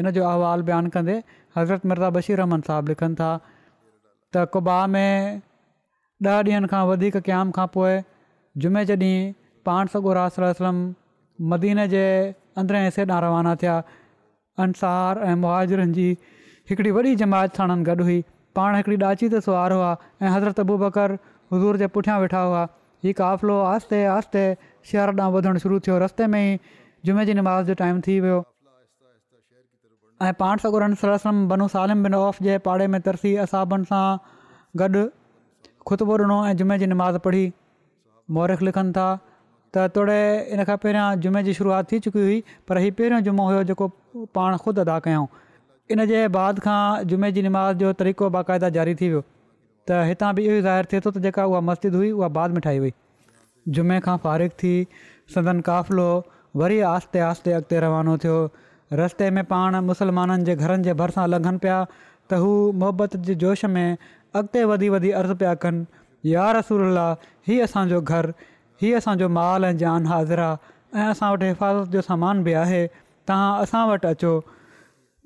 इन जो अहवालु बयानु कंदे हज़रत मिर्ज़ा बशीर रहमन साहबु लिखनि था त कुबा में ॾह ॾींहनि खां वधीक क़्याम खां पोइ जुमे जे ॾींहुं पाण सगोरास रसलम मदीन जे अंदरें हिसे ॾांहुं रवाना थिया अंसहार ऐं मुहाजरनि जी हिकिड़ी वॾी जमात सां गॾु हुई पाण हिकिड़ी ॾाची ते सुवार हुआ ऐं हज़रत बुबकर हज़ूर जे पुठियां वेठा हुआ ही काफ़िलो आहिस्ते आहिस्ते शहर ॾांहुं ॿुधणु शुरू थियो रस्ते में ई जुमे जी निमाज़ जो टाइम थी वियो ऐं पाण सगोरम बनो सालिम बिन औफ़ जे पाड़े में तरसी असाबनि सां गॾु ख़ुतबो ॾिनो ऐं जुमे जी निमाज़ पढ़ी मोरख लिखनि था त तोड़े इन खां पहिरियां जुमे जी शुरुआत थी चुकी हुई पर हीउ पहिरियों जुमो हुयो जेको पाण ख़ुदि अदा कयऊं इन जे बाद खां जुमे जी निमाज़ जो तरीक़ो बाक़ाइदा जारी थी वियो त हितां बि इहो ज़ाहिर थिए थो त जेका उहा मस्जिद हुई उहा बाद में मिठाई हुई जुमे खां फारिग थी सदन काफ़िलो वरी आहिस्ते आहिस्ते अॻिते रवानो थियो रस्ते में पाण मुसलमाननि जे घरनि जे भरिसां लंघनि पिया त हू मोहबत जे जोश में अॻिते वधी वधी अर्ज़ु पिया कनि यारसूरला हीअ असांजो घरु हीअ असांजो माल ऐं जान हाज़िर आहे ऐं असां वटि हिफ़ाज़त जो सामान बि आहे तव्हां असां वटि अचो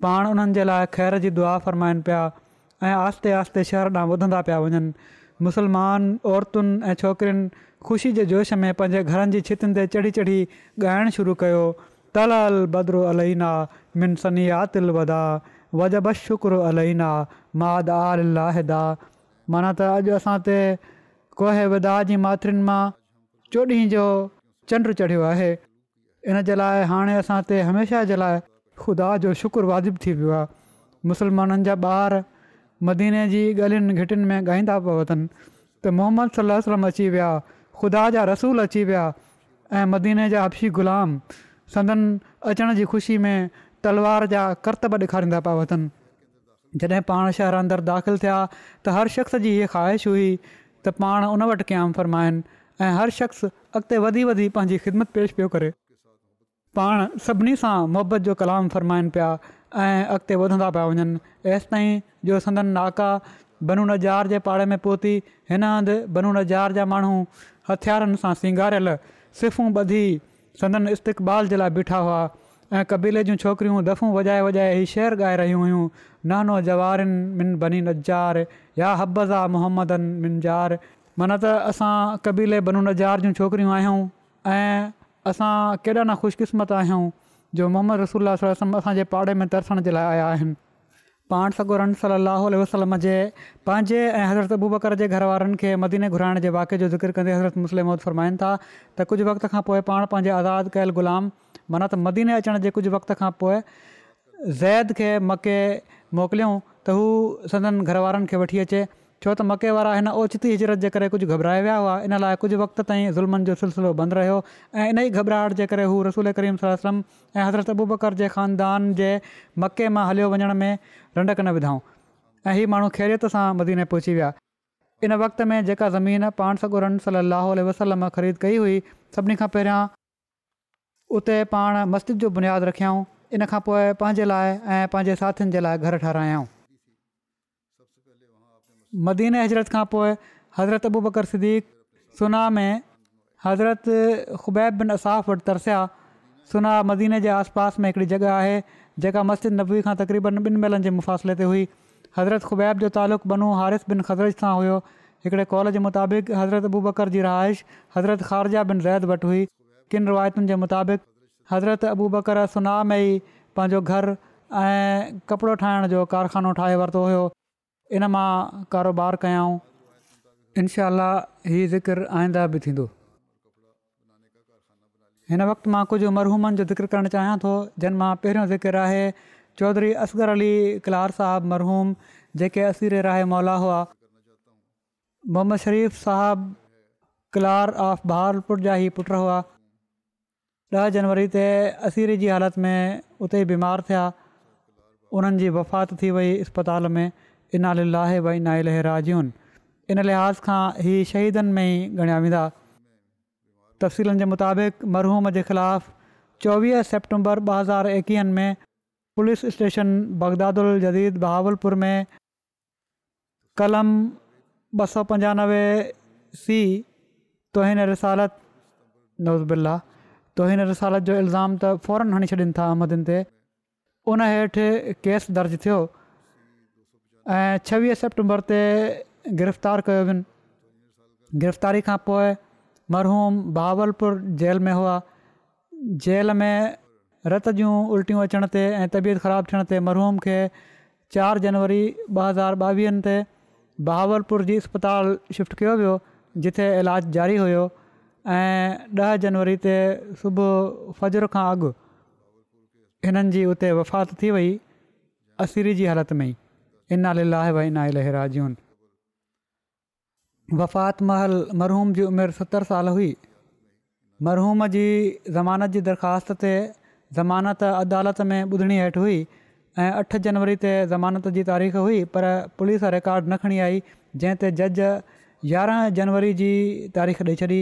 पाण उन्हनि जे लाइ ख़ैर जी दुआ फ़रमाइनि पिया ऐं आहिस्ते आहिस्ते शहर ॾांहुं ॿुधंदा पिया वञनि मुसलमान औरतुनि ऐं छोकिरियुनि ख़ुशी जे जोश में पंहिंजे घरनि जी छितियुनि ते चढ़ी चढ़ी ॻाइणु शुरू कयो तल अल बद्र अलीना मिन सनियातिल वदा वजब शुक्रु अल माद आल लाहदा माना त अॼु असां ते कोहे विदा जी मात्रिन मां जो चोॾह जो चंडु चढ़ियो आहे इन जे लाइ हाणे असां ते हमेशह जे लाइ ख़ुदा जो शुक्र वाजिबु थी वियो आहे मुस्लमाननि जा ॿार मदीने जी ॻाल्हियुनि घिटियुनि में ॻाईंदा पावतनि त मोहम्मद सलाहु अची विया ख़ुदा जा रसूल अची विया ऐं मदीने जा हबशी ग़ुलाम सदन अचण जी ख़ुशी में तलवार जा करतब ॾेखारींदा पिया अथनि जॾहिं पाण शहर अंदरि दाख़िलु थिया त हर शख़्स जी इहा ख़्वाहिश हुई त पाण उन वटि कयां फ़रमाइनि ऐं हर शख़्स अॻिते वधी वधी पंहिंजी ख़िदमत पेश पियो करे पाण सभिनी सां मुहबत जो कलाम फ़रमाइनि पिया ऐं अॻिते वधंदा पिया वञनि एसि ताईं जो संदन नाका बनू नज़ार जार जे पाड़े में पहुती हिन हंधि बनू नज़ार जहार जा माण्हू हथियारनि सां सिंगारियल सिफ़ूं ॿधी संदन इस्तक़बाल जे लाइ बीठा हुआ ऐं कबीले जूं छोकिरियूं दफ़ो वॼाए वॼाए ई शेर ॻाए रहियूं हुयूं न नओ जवारनि मिन बनी नज़ार या हब्बज़ा आहे मोहम्मदनि मिन जार माना त असां क़बीले बनू नज़ार जूं छोकिरियूं आहियूं ऐं असां केॾा न ख़ुशकिस्मत आहियूं जो मोहम्मद रसूल वलम असांजे पाड़े में तरसण जे लाइ आया आहिनि पाण सॻो रन वसलम जे पंहिंजे ऐं हज़रत अबूबकर जे घरवारनि खे मदीने घुराइण जे वाक़ जो ज़िक्र कंदे हज़रत मुसलिमत फ़रमाइनि था त कुझु वक़्त खां पोइ पाण पंहिंजे आज़ादु कयल ग़ुलाम माना त मदीने अचण जे कुझु वक़्त खां पोइ ज़ैद खे मके मोकिलियऊं त हू सदन घर वारनि खे वठी अचे छो त मके वारा हिन ओचिती हिजरत जे करे कुझु घबराया विया हुआ इन लाइ कुझु वक़्त ताईं ज़ुल्मनि जो सिलसिलो बंदि रहियो ऐं इन ई घबराहट जे करे हू रसूल करीम सलम ऐं हज़रत अबू बकर जे ख़ानदान जे मके मां हलियो वञण में रंडक न विधाऊं ऐं इहे माण्हू ख़ैरियत सां मदीने पहुची विया इन वक़्त में जेका ज़मीन पाण सॻोरन सली अलाह वसलम ख़रीद कई हुई सभिनी खां पहिरियां उते पाण मस्जिद जो बुनियादु रखियाऊं इन खां पोइ पंहिंजे लाइ ऐं पंहिंजे साथियुनि जे लाइ घरु ठारायऊं مدینہ हिजरत खां पोइ हज़रत अबू बकर सिक़ना में हज़रत ख़ुबैब बिन असाफ़ वटि तरसिया مدینہ मदीने जे आसपासि में हिकिड़ी जॻह आहे जेका मस्जिद नबवी खां तक़रीबन ॿिनि मेलनि जे मुफ़ासिले ते हुई हज़रत खुबैब जो तालुक़ु बनू हारिफ़ बिन ख़ज़दरत सां हुयो हिकिड़े कॉल जे मुताबिक़ हज़रत अबू बकर जी रहाइश हज़रत ख़ारजा बिन रैद वटि हुई किन रिवायतुनि जे मुताबिक़ हज़रत अबू बकर सुनाह में ई पंहिंजो घरु ऐं कपिड़ो ठाहिण जो कारखानो ठाहे वरितो हुयो इन मां कारोबार कयाऊं इनशा हीअ ज़िकर आईंदा बि थींदो हिन वक़्तु मां कुझु मरहूमनि जो ज़िकर करणु चाहियां थो जंहिं मां पहिरियों ज़िकर आहे चौधरी असगर अली क्लार साहबु मरहूम जेके असीरे राय मौला हुआ मोहम्मद शरीफ़ साहबु کلار ऑफ भारपुर जा ई पुट हुआ ॾह जनवरी ते असीरे जी हालति में उते बीमार थिया उन्हनि वफ़ात थी वई अस्पताल में इनाला इना नाहिल राजून इन लिहाज़ खां इहे शहीदनि में ई ॻणिया वेंदा तफ़सीलनि जे मुताबिक़ मरहूम जे ख़िलाफ़ु चोवीह सेप्टेंबर ॿ हज़ार एकवीहनि में पुलिस स्टेशन बग़दादुल जदीद बहावलपुर में कलम ॿ सौ पंजानवे सी तोहिन रिसालत नवज़बिला तोहिन रिसालत जो इल्ज़ाम त फौरन हणी छॾनि था अहमदन ते उन हेठि केस दर्ज थियो ऐं छवीह सेप्टेंबर ते गिरफ़्तार कयो वञनि गिरफ़्तारी खां पोइ मरहूम बहावलपुर जेल में हुआ जेल में रत जूं उल्टियूं अचण ते ऐं तबियत ख़राबु थियण ते मरहूम खे चारि जनवरी ॿ हज़ार ॿावीहनि ते बहावलपुर जी अस्पताल शिफ्ट कयो वियो जिथे इलाजु जारी हुयो ऐं ॾह जनवरी ते सुबुह फ़ज्र खां अॻु हिननि जी उते वफ़ात थी वई असीरी जी हालति में ई इना लाह व इना लहराजून वफ़ात महल मरहूम जी उमिरि सतरि साल हुई मरहूम जी ज़मानत जी दरख़्वास्त ते ज़मानत अदालत में ॿुधणी हेठि हुई ऐं अठ जनवरी ते ज़मानत जी तारीख़ हुई पर पुलिस रिकॉर्ड न खणी आई जंहिं ते जज यारहं जनवरी जी तारीख़ ॾेई छॾी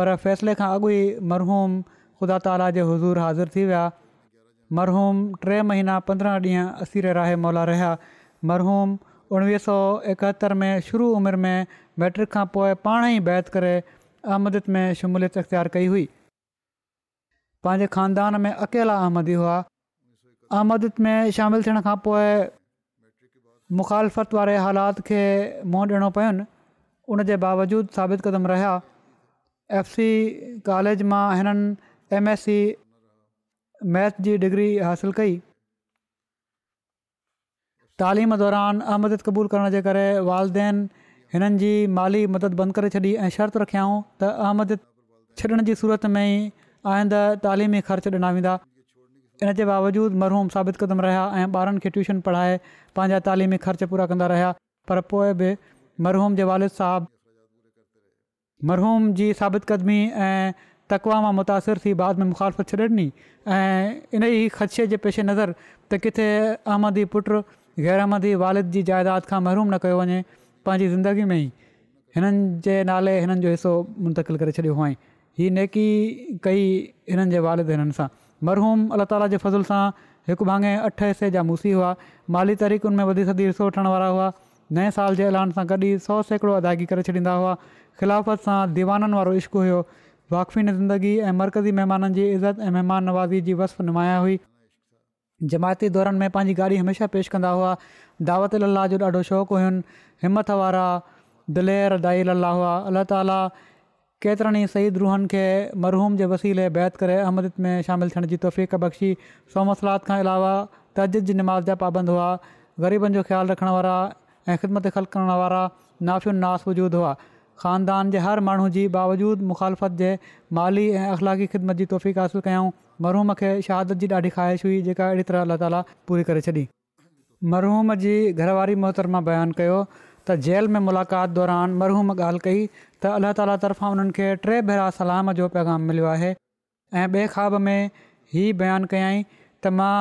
पर फ़ैसिले खां अॻु ई मरहूम ख़ुदा ताला जे हज़ूर हाज़िर थी विया मरहूम टे महीना पंद्रहं ॾींहं असीर राह मौला रहिया मरहूम उणिवीह सौ एकहतरि में शुरू उमिरि में मैट्रिक खां पोइ पाण ई बैत करे अहमदत में शमूलियत इख़्तियारु कई हुई पंहिंजे खानदान में अकेला अहमदी हुआ अहमदत में शामिलु थियण खां पोइ मुखालफ़त वारे हालात खे मुंहुं ॾियणो पियो उन जे बावजूदि साबित क़दम रहिया एफ सी कॉलेज मां हिननि एम एस सी मैथ्स जी डिग्री हासिलु कई तालीम दौरान अहमद क़बूल करण जे करे वालदेन हिननि माली मदद बंदि करे छॾी ऐं शर्त रखियाऊं त अहमद छॾण जी सूरत में ई आईंदु तालीमी ख़र्च ॾिना वेंदा इन जे बावजूदु मरहूम साबित क़दम रहिया ऐं ॿारनि खे ट्यूशन पढ़ाए पंहिंजा तालीमी ख़र्च पूरा कंदा रहिया पर पोइ बि मरहूम जे वालिद साहिबु मरहूम जी साबित क़दमी ऐं तकवा मां मुतासिर थी बाद में मुखालफ़त छॾे ॾिनी ऐं इन ई ख़दशे जे पेशे नज़र त किथे अहमदी पुटु ग़ैरहमदी वालिद जी जाइदाद खां महरूम न कयो वञे पंहिंजी ज़िंदगी में ई हिननि जे नाले हिननि जो हिसो मुंतिल करे छॾियो हुआ हीअ नेकी कई हिननि जे वालिद हिननि सां महरूम अला ताला जे फज़िल सां हिकु भाङे अठ हिसे जा मूसी हुआ माली तरीक़ुनि में वधी सदी हिसो वठण वारा हुआ नए साल जे ऐलान सां गॾु ई सौ सैकिड़ो अदायगी करे छॾींदा हुआ ख़िलाफ़त सां दीवाननि वारो इश्क हुयो वाक़फ़ीन ज़िंदगी ऐं मरकज़ी महिमाननि जी इज़त ऐं महिमान नवाज़ी जी वसफ़ नुमाया हुई जमायती दौरनि में पंहिंजी गाॾी हमेशह पेश कंदा हुआ दावत अल अल्लाह जो ॾाढो शौक़ु हुयुनि हिमथ वारा दिले रदाय अलाह हुआ अलाह ताला केतिरनि ई सही द्रूहन खे मरहूम जे वसीले बैत करे अहमद में शामिलु थियण जी तौफ़ीक़ बख़्शी सौ मसलात खां अलावा तजिद जी नमाज़ जा पाबंद हुआ ग़रीबनि जो ख़्यालु रखण वारा ऐं ख़िदमत ख़ल करणु वारा नाफ़ि वजूदु हुआ ख़ानदान जे हर माण्हू जी बावजूद मुखालफ़त जे माली ऐं अख़लाक़ी ख़िदमत जी मरहूम खे शहादत जी ॾाढी ख़्वाहिश हुई जेका अहिड़ी तरह अल्ला ताला पूरी करे छॾी मरहूम जी घरवारी मोहतरमा मां बयानु कयो त जेल में मुलाक़ात दौरान मरहूम ॻाल्हि कई त अल्ला ताला तर्फ़ां उन्हनि खे टे भेरा सलाम जो पैगाम मिलियो आहे ऐं ॿिए ख्वा में हीअ बयानु कयाई त मां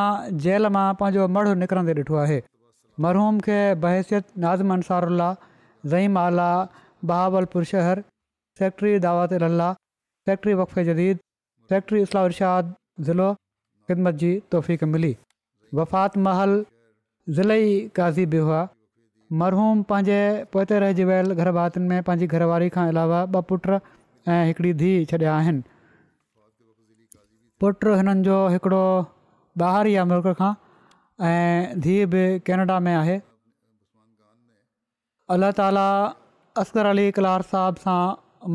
जेल मां पंहिंजो मड़ु निकिरंदे ॾिठो आहे मरहूम खे बहसियत नाज़म अंसारु अल्ला ज़ईम आला बहावलपुर शहर फैक्ट्री दावत अल्ला फैक्ट्री वक्फ़े जदीद फैक्ट्री इस्लाह इस्लाहरशाद ज़िलो ख़िदमत जी तौफ़ मिली वफ़ात महल ज़िले ई क़ाज़ी बि हुआ मरहूम पंहिंजे पोइते रहिजी वियल घर में पंहिंजी घरवारी खां अलावा ॿ पुट ऐं हिकिड़ी धीउ छॾिया आहिनि पुट हिननि जो हिकिड़ो ॿाहिरि ई मुल्क खां ऐं धीअ बि केनेडा में आहे अलाह ताला असगर अली कलार साहब सां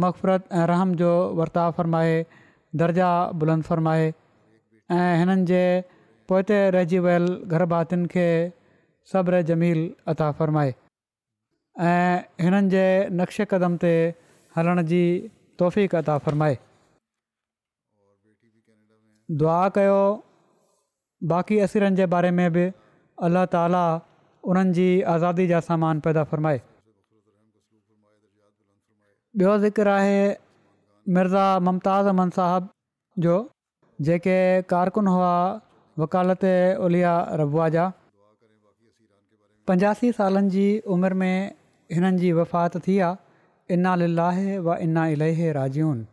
मक़फ़रत ऐं रहम जो वर्ताव फ़रमाए दर्जा बुलंद फ़रमाए ऐं हिननि जे पोइ ते रहिजी वियल घर भातियुनि खे सभु रमील अता फ़र्माए ऐं हिननि जे नक्श कदम ते हलण जी तौफ़ अदा फ़र्माए दुआ कयो बाक़ी असिरनि जे बारे में बि अल्ला ताला उन्हनि जी आज़ादी जा सामान पैदा फ़र्माए ॿियो ज़िक्र आहे मिर्ज़ा मुमताज़ अमन साहबु जो जेके कारकुन हुआ वकालत उलिया रबुआ जा पंजासी सालनि जी उमिरि में हिननि जी वफ़ात थी आहे इना लिल्लाहे इना इलेह राजून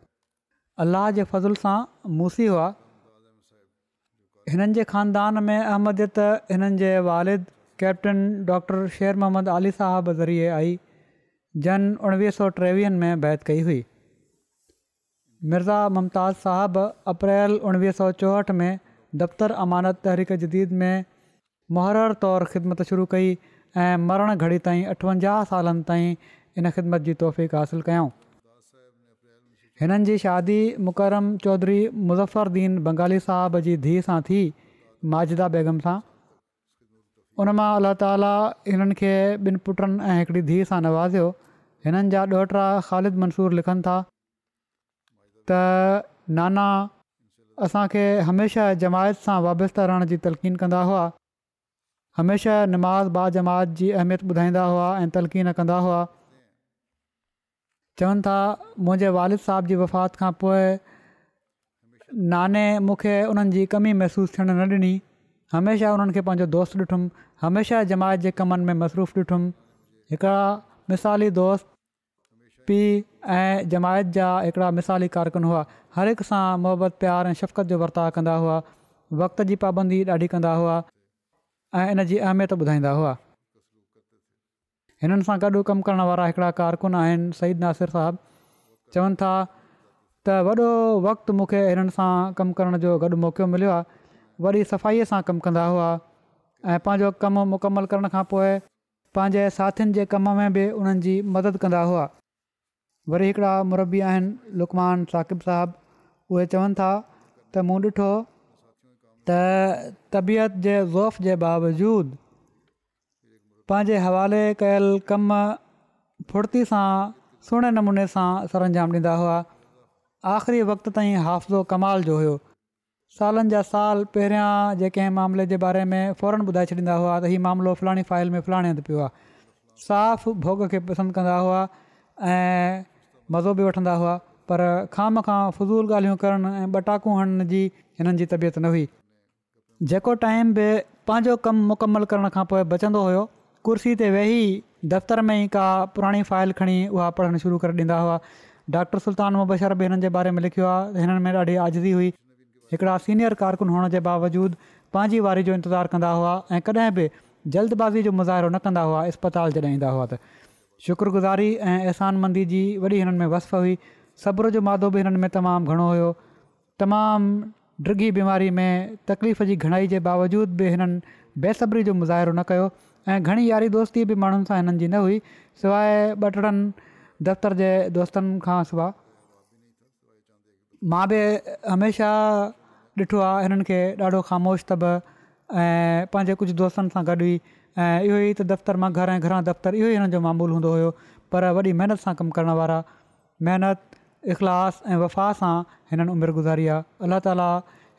अलाह जे फज़ुल सां मूसी हुआ हिननि जे ख़ानदान में अहमदियत हिननि जे वालिद कैप्टन डॉक्टर शेर मुहम्मद अली साहब ज़रिए आई जन उणिवीह सौ टेवीहनि में बैत कई हुई मिर्ज़ा मुमताज़ साहबु अप्रैल उणिवीह सौ चोहठि में दफ़्तरु अमानत तहरीक जदीद में मुहररु तौरु ख़िदमत शुरू कई ऐं मरण घड़ी ताईं अठवंजाह सालनि ताईं हिन ख़िदमत जी तौफ़क़ु हासिलु कयऊं हिननि जी शादी मुकरम चौधरी मुज़्फरदीन बंगाली साहिब जी धीअ सां थी माजिदा बैगम सां उन मां अलाह ताला हिननि खे ॿिनि पुटनि ऐं हिकिड़ी धीउ सां नवाज़ियो हिननि जा ॾोहटा ख़ालिद मंसूर लिखनि था त नाना असां हमेशह जमायत सां वाबस्ता रहण जी तलकीन कंदा हुआ हमेशह नमाज़ बा जमात जी अहमियत ॿुधाईंदा हुआ ऐं तलकीन कंदा हुआ चवनि था मुंहिंजे वालिद साहिब जी वफ़ात खां पोइ नाने मूंखे उन्हनि जी कमी महिसूसु थियण न ॾिनी हमेशह उन्हनि खे पंहिंजो दोस्त ॾिठुमि हमेशह जमायत जे कमनि में मसरूफ़ ॾिठुमि हिकिड़ा मिसाली दोस्त पीउ ऐं जमायत जा हिकिड़ा मिसाली कारकुन हुआ हर हिक सां मुहबत प्यार ऐं शफ़क़त जो वर्ताव कंदा हुआ वक़्त जी पाबंदी ॾाढी कंदा हुआ ऐं इन जी अहमियत ॿुधाईंदा हुआ हिननि सां गॾु कमु करण वारा हिकिड़ा कारकुन आहिनि सईद नासिर साहबु चवनि था त वॾो वक़्तु मूंखे हिननि सां कमु करण जो गॾु मौक़ो मिलियो आहे वरी सफ़ाईअ सां कमु कंदा हुआ ऐं पंहिंजो कमु मुकमल करण खां पोइ पंहिंजे साथियुनि जे कम में बि उन्हनि जी मदद कंदा हुआ वरी हिकिड़ा मुरबी आहिनि लुकमान साकिब साहबु उहे चवनि था त मूं ॾिठो त तबीअत जे ज़ौफ़ जे बावजूद पंहिंजे हवाले कयल कम फुर्ती सां सुहिणे नमूने सां सर अंजाम ॾींदा हुआ आख़िरी वक़्त ताईं हाफ़िसो कमाल जो हुयो सालनि जा साल पहिरियां जे कंहिं मामले जे बारे में फ़ौरन ॿुधाए छॾींदा हुआ त हीअ मामिलो फलाणी फाइल में फलाणे हंधु पियो आहे साफ़ु भोग खे पसंदि कंदा हुआ ऐं मज़ो बि वठंदा हुआ पर खाम खां फज़ूल ॻाल्हियूं करणु ऐं ॿ टाकू हणण जी हिननि जी तबियत न हुई जेको टाइम बि पंहिंजो कमु मुकमल करण खां पोइ बचंदो हुयो कुर्सी ते वेही दफ़्तर में ई का पुराणी फाइल खणी उहा पढ़णु शुरू करे ॾींदा हुआ डॉक्टर सुल्तान मुबशर बि हिननि जे बारे में लिखियो आहे हिननि में ॾाढी आज़दी हुई हिकिड़ा सीनियर कारकुन हुअण जे बावजूद पंहिंजी वारी जो इंतज़ारु कंदा हुआ ऐं कॾहिं बि जल्दबाज़ी जो मुज़ाहिरो न कंदा हुआ इस्पताल जॾहिं ईंदा हुआ त शुक्रगुज़ारी ऐं एहसानमंदी जी वॾी हिननि में वस हुई सब्र जो मादो बि हिननि में तमामु घणो हुयो तमामु डिघी बीमारी में तकलीफ़ जी घणाई जे बावजूद बि हिननि बेसब्री जो मुज़ाहिरो न कयो ऐं घणी यारी दोस्ती बि माण्हुनि सां हिननि जी न हुई सवाइ ॿ टनि दफ़्तर जे दोस्तनि खां सवाइ मां बि हमेशह ॾिठो आहे हिननि खे ॾाढो ख़ामोश अथव ऐं पंहिंजे कुझु दोस्तनि सां गॾु हुई ऐं इहो ई त दफ़्तर मां घर ऐं घरां दफ़्तरु इहो ई हिननि जो मामूल हूंदो हुयो पर वॾी महिनत सां कमु करण वारा महिनत इख़लाश ऐं वफ़ा सां हिननि उमिरि गुज़ारी आहे अलाह ताली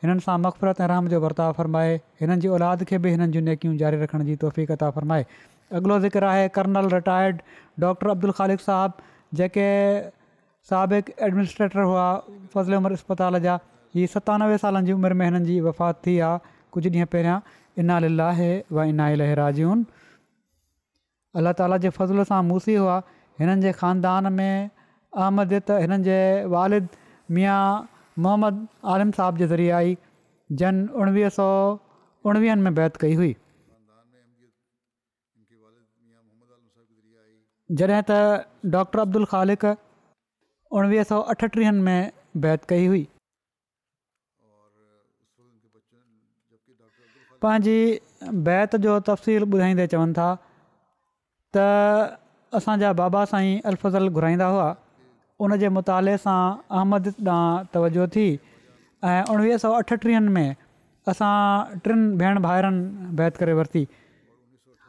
हिननि सां मफ़फ़रत ऐं रहाम जो वर्ताव फ़रमाए हिननि जी औलाद खे बि हिननि जूं नेकियूं जारी रखण जी कता फ़रमाए अॻिलो ज़िक्र आहे colonel retired doctor Abdul Khaliq साहबु जेके साबिक़ु एडमिनिस्ट्रेटर हुआ फ़ज़ल उमिरि इस्पताल जा इहा सतानवें सालनि जी उमिरि में हिननि जी वफ़ात थी आहे कुझु ॾींहं पहिरियां इनाल वनाहिल राजून अल अलाह ताला जे फज़ल सां मूसी हुआ हिननि जे खानदान में अहमद हिननि जे वालिद मिया मोहम्मद आलिम साहब जे ज़रिए आई जन उणिवीह सौ उणिवीहनि में बैदि कई हुई जॾहिं त डॉक्टर अब्दुल ख़ालिक उणिवीह सौ अठटीहनि में बैत कई हुई पंहिंजी बैत जो तफ़सील ॿुधाईंदे चवनि था त असांजा बाबा साईं अलफज़ल घुराईंदा हुआ उन जे मुताले सां अहमद ॾांहुं तवजो थी ऐं उणिवीह सौ अठटीहनि में असां टिनि भेण भाइरनि बैत करे वरिती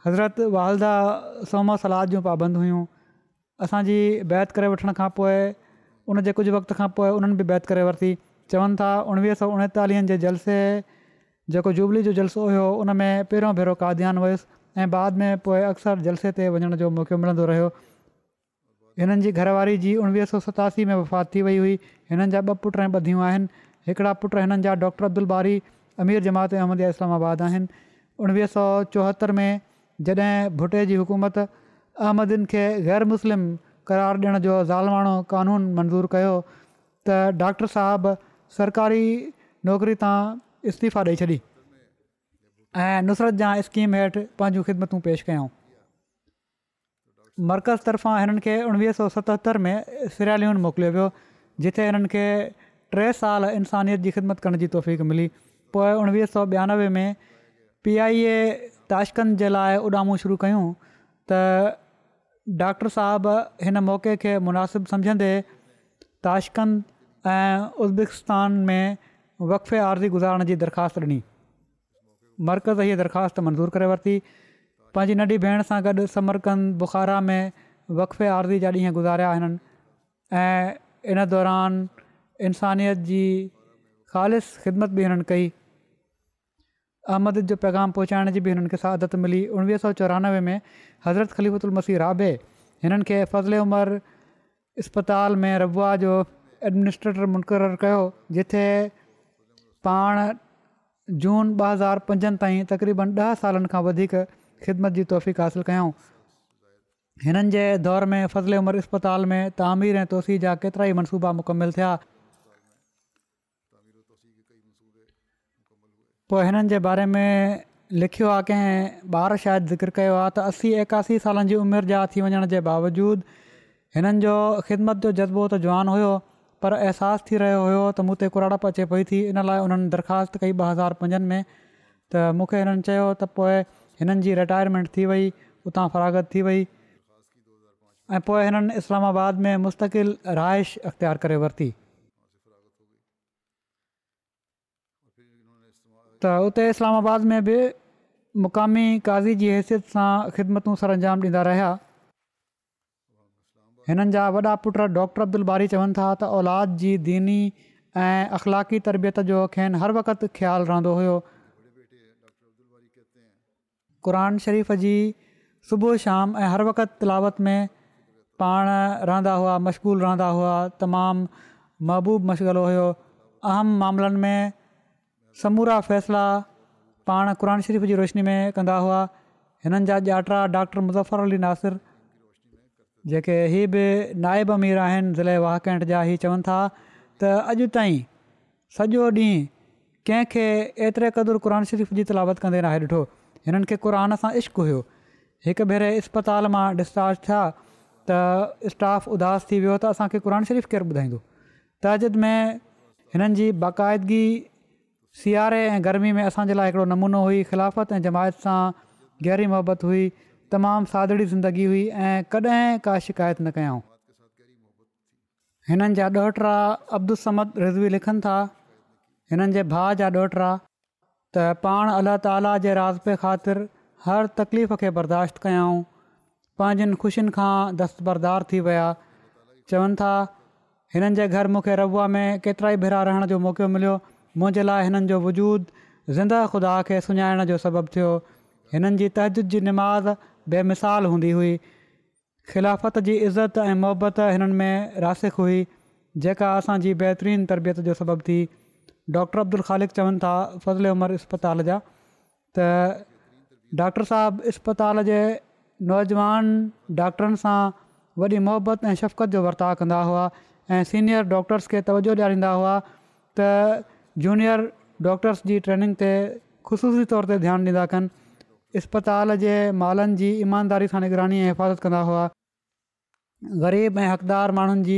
हज़रत वालदा सोम सलाद जूं पाबंद हुयूं असांजी बैत करे वठण खां पोइ उनजे कुझु वक़्त खां पोइ उन्हनि बि बैत करे वरिती चवनि था उणिवीह सौ उणेतालीहनि जे जलसे जेको जुबली जो जलसो हुयो उन में पहिरियों भेरो कादयान हुयुसि ऐं बाद में पोइ अक्सर जलसे ते वञण जो मौक़ो मिलंदो रहियो हिननि जी घरवारी जी उणिवीह सौ सतासी में वफ़ात थी वई हुई हिननि जा ॿ पुट ॿधियूं आहिनि हिकिड़ा पुट हिननि जा डॉक्टर अब्दुल बारी अमीर जमात अहमद इस्लामाबाद आहिनि उणिवीह सौ चोहतरि में जॾहिं भुटे जी हुकूमत अहमदिन खे ग़ैर मुस्लिम करार ॾियण जो ज़ालमाणो क़ानून मंज़ूरु कयो त डॉक्टर साहब सरकारी नौकिरी तां इस्तीफ़ा ॾेई छॾी ऐं नुसरत जा स्कीम हेठि पंहिंजूं ख़िदमतूं पेश कयूं मर्कज़ तरफ़ां हिननि खे उणिवीह सौ सतहतरि में सिरालून मोकिलियो वियो जिथे हिननि खे टे साल इंसानियत जी ख़िदमत करण जी तौफ़ मिली पोइ उणिवीह सौ ॿियानवे में पी आई ए ताशकंद जे लाइ उॾामूं शुरू कयूं त डॉक्टर साहबु हिन मौक़े खे मुनासिबु सम्झंदे ताशकंद ऐं उज़ब्बेकिस्तान में वक़फ़े आर्ज़ी गुज़ारण जी दरख़्वास्त ॾिनी मर्कज़ हीअ दरख़्वास्त मंज़ूरु करे वरिती पंहिंजी नंढी भेण सां गॾु समरकंद बुखारा में वक़फ़े आर्ज़ी जा ॾींहं गुज़ारिया हिननि इन दौरान इंसानियत जी ख़ालि ख़िदमत बि हिननि कई अहमद जो पैगाम पहुचाइण जी बि हिननि खे सादत मिली उणिवीह सौ चोरानवे में हज़रत ख़लीफ़ुत उल मसीह राबे हिननि खे फज़िले उमर इस्पताल में रबुआ जो एडमिनिस्ट्रेटर मुनक़र कयो जिथे पाण जून ॿ हज़ार पंजनि ताईं तक़रीबन ॾह सालनि खां वधीक ख़िदमत जी तौफ़ीक़ासिलु कयूं हिननि जे दौर में फ़ज़ले उमिरि इस्पताल में तामीर ऐं तोसी जा केतिरा ई मनसूबा मुकमिल थिया पोइ हिननि जे बारे में लिखियो आहे कंहिं ॿार शायदि ज़िक्र कयो आहे त असी एकासी सालनि जी उमिरि जा थी वञण जे बावजूदु हिननि जो ख़िदमत जो जज़्बो त जवान हुयो पर अहसासु थी रहियो हुयो त मूं हुते कुराड़प अचे पई थी इन लाइ हुननि दरख़्वास्त कई ॿ हज़ार पंजनि में त मूंखे हिननि चयो त पोइ हिननि जी रिटायरमेंट थी वई उतां फरागत थी वई ऐं पोइ हिननि इस्लामाबाद में मुस्तक़िल रहाइश अख़्तियार करे वरिती त उते इस्लामाबाद में बि मुक़ामी काज़ी जी हैसियत सां ख़िदमतूं सर अंजाम ॾींदा रहिया हिननि जा वॾा पुट डॉक्टर अब्दुलबारी चवनि था त औलाद जी दीनी ऐं अख़लाक़ी तरबियत जो खेनि हर वक़्तु ख़्यालु रहंदो हुयो क़ुर शरीफ़ जी सुबुह शाम ऐं हर वक़्तु तिलावत में पाण रहंदा हुआ मशग़ूल रहंदा हुआ तमामु महबूबु मशग़लो हुयो अहम मामलनि में समूरा फ़ैसिला पाण क़रान शरीफ़ जी रोशनी में कंदा हुआ हिननि जा ॼाट्रा डॉक्टर मुज़र अली नासिर जेके हीअ बि नाइब अमीर आहिनि ज़िले वाहकेंट जा इहे चवनि था त अॼु ताईं सॼो ॾींहुं कंहिंखे एतिरे क़दुरु क़ुर शरीफ़ जी तलावत कंदे नाहे ॾिठो हिननि खे क़ुर सां इश्क हुयो हिकु भेरे इस्पताल मां डिस्चार्ज थिया त स्टाफ उदास थी वियो त असांखे क़रान शरीफ़ु केरु ॿुधाईंदो तजिद में हिननि जी बाक़ाइदगी सियारे ऐं गर्मी में असांजे लाइ हिकिड़ो नमूनो हुई ख़िलाफ़त ऐं जमायत सां गहरी मोहबत हुई तमामु सादड़ी ज़िंदगी हुई ऐं कॾहिं का शिकायत न कयूं हिननि जा अब्दुल समद रिज़वी लिखनि था हिननि जे भाउ जा ॾोहिड़ा त पाण अलाह ताला जे राज़पे ख़ातिर हर तकलीफ़ खे बर्दाश्त कयाऊं पंहिंजनि ख़ुशियुनि खां दस्तबरदार थी विया चवनि था हिननि जे घर मूंखे रबुआ में केतिरा ई भेरा रहण जो मौक़ो मिलियो मुंहिंजे लाइ हिननि जो वजूद ज़िंदह खुदा खे सुञाणण जो सबबु थियो हिननि जी तहजद जी निमाज़ बेमिसाल हूंदी हुई ख़िलाफ़त जी इज़त ऐं मुहबत हिननि में रासिक हुई जेका असांजी बहितरीनु तरबियत जो सबबु थी डॉक्टर अब्दुल ख़ालिक ख़ालिक़वनि था फज़ल उमर इस्पताल जा त डॉक्टर साहिबु इस्पताल जे नौजवान डॉक्टरनि सां वॾी मुहबत ऐं शफ़क़त जो वर्ताव कंदा हुआ ऐं सीनियर डॉक्टर्स खे तवजो ॾियारींदा हुआ त जूनियर डॉक्टर्स जी ट्रेनिंग ते ख़ुशूसी तौर ते ध्यानु ॾींदा कनि इस्पताल जे मालनि जी ईमानदारी सां निगरानी ऐं हिफ़ाज़त कंदा हुआ ग़रीब ऐं हक़दार माण्हुनि जी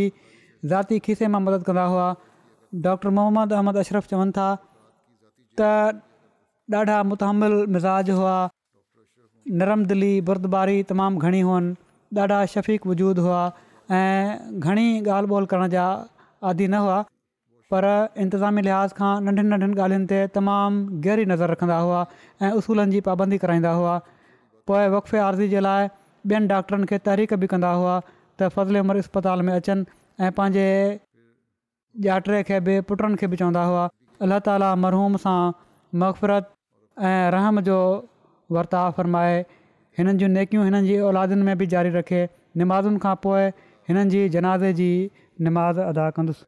ज़ाती खीसे मां मदद कंदा हुआ डॉक्टर मोहम्मद अहमद अशरफ चवनि था त ॾाढा मुतमिल मिज़ाज हुआ नरम दिली बुर्दबारी तमामु घणी हुअनि ॾाढा शफ़ीक वजूद हुआ ऐं घणी ॻाल्हि ॿोल करण जा आदी न हुआ पर इंतिज़ामी लिहाज़ खां नंढनि नंढनि ॻाल्हियुनि ते तमामु गहरी नज़र रखंदा हुआ ऐं उसूलनि जी पाबंदी कराईंदा हुआ पोइ वक़फ़े आर्ज़ी जे लाइ ॿियनि डॉक्टरनि खे तहरीक बि कंदा हुआ त फज़िले उमिरि इस्पताल में अचनि ऐं पंहिंजे ॼाटरे खे बि पुटनि खे बि चवंदा हुआ अलाह ताली मरहूम सां मफ़रत ऐं रहम जो वर्ताव फ़रमाए हिननि जूं नेकियूं हिननि जी औलादियुनि में बि जारी रखे निमाज़ुनि खां पोइ हिननि जी जनाज़े जी निमाज़ अदा कंदुसि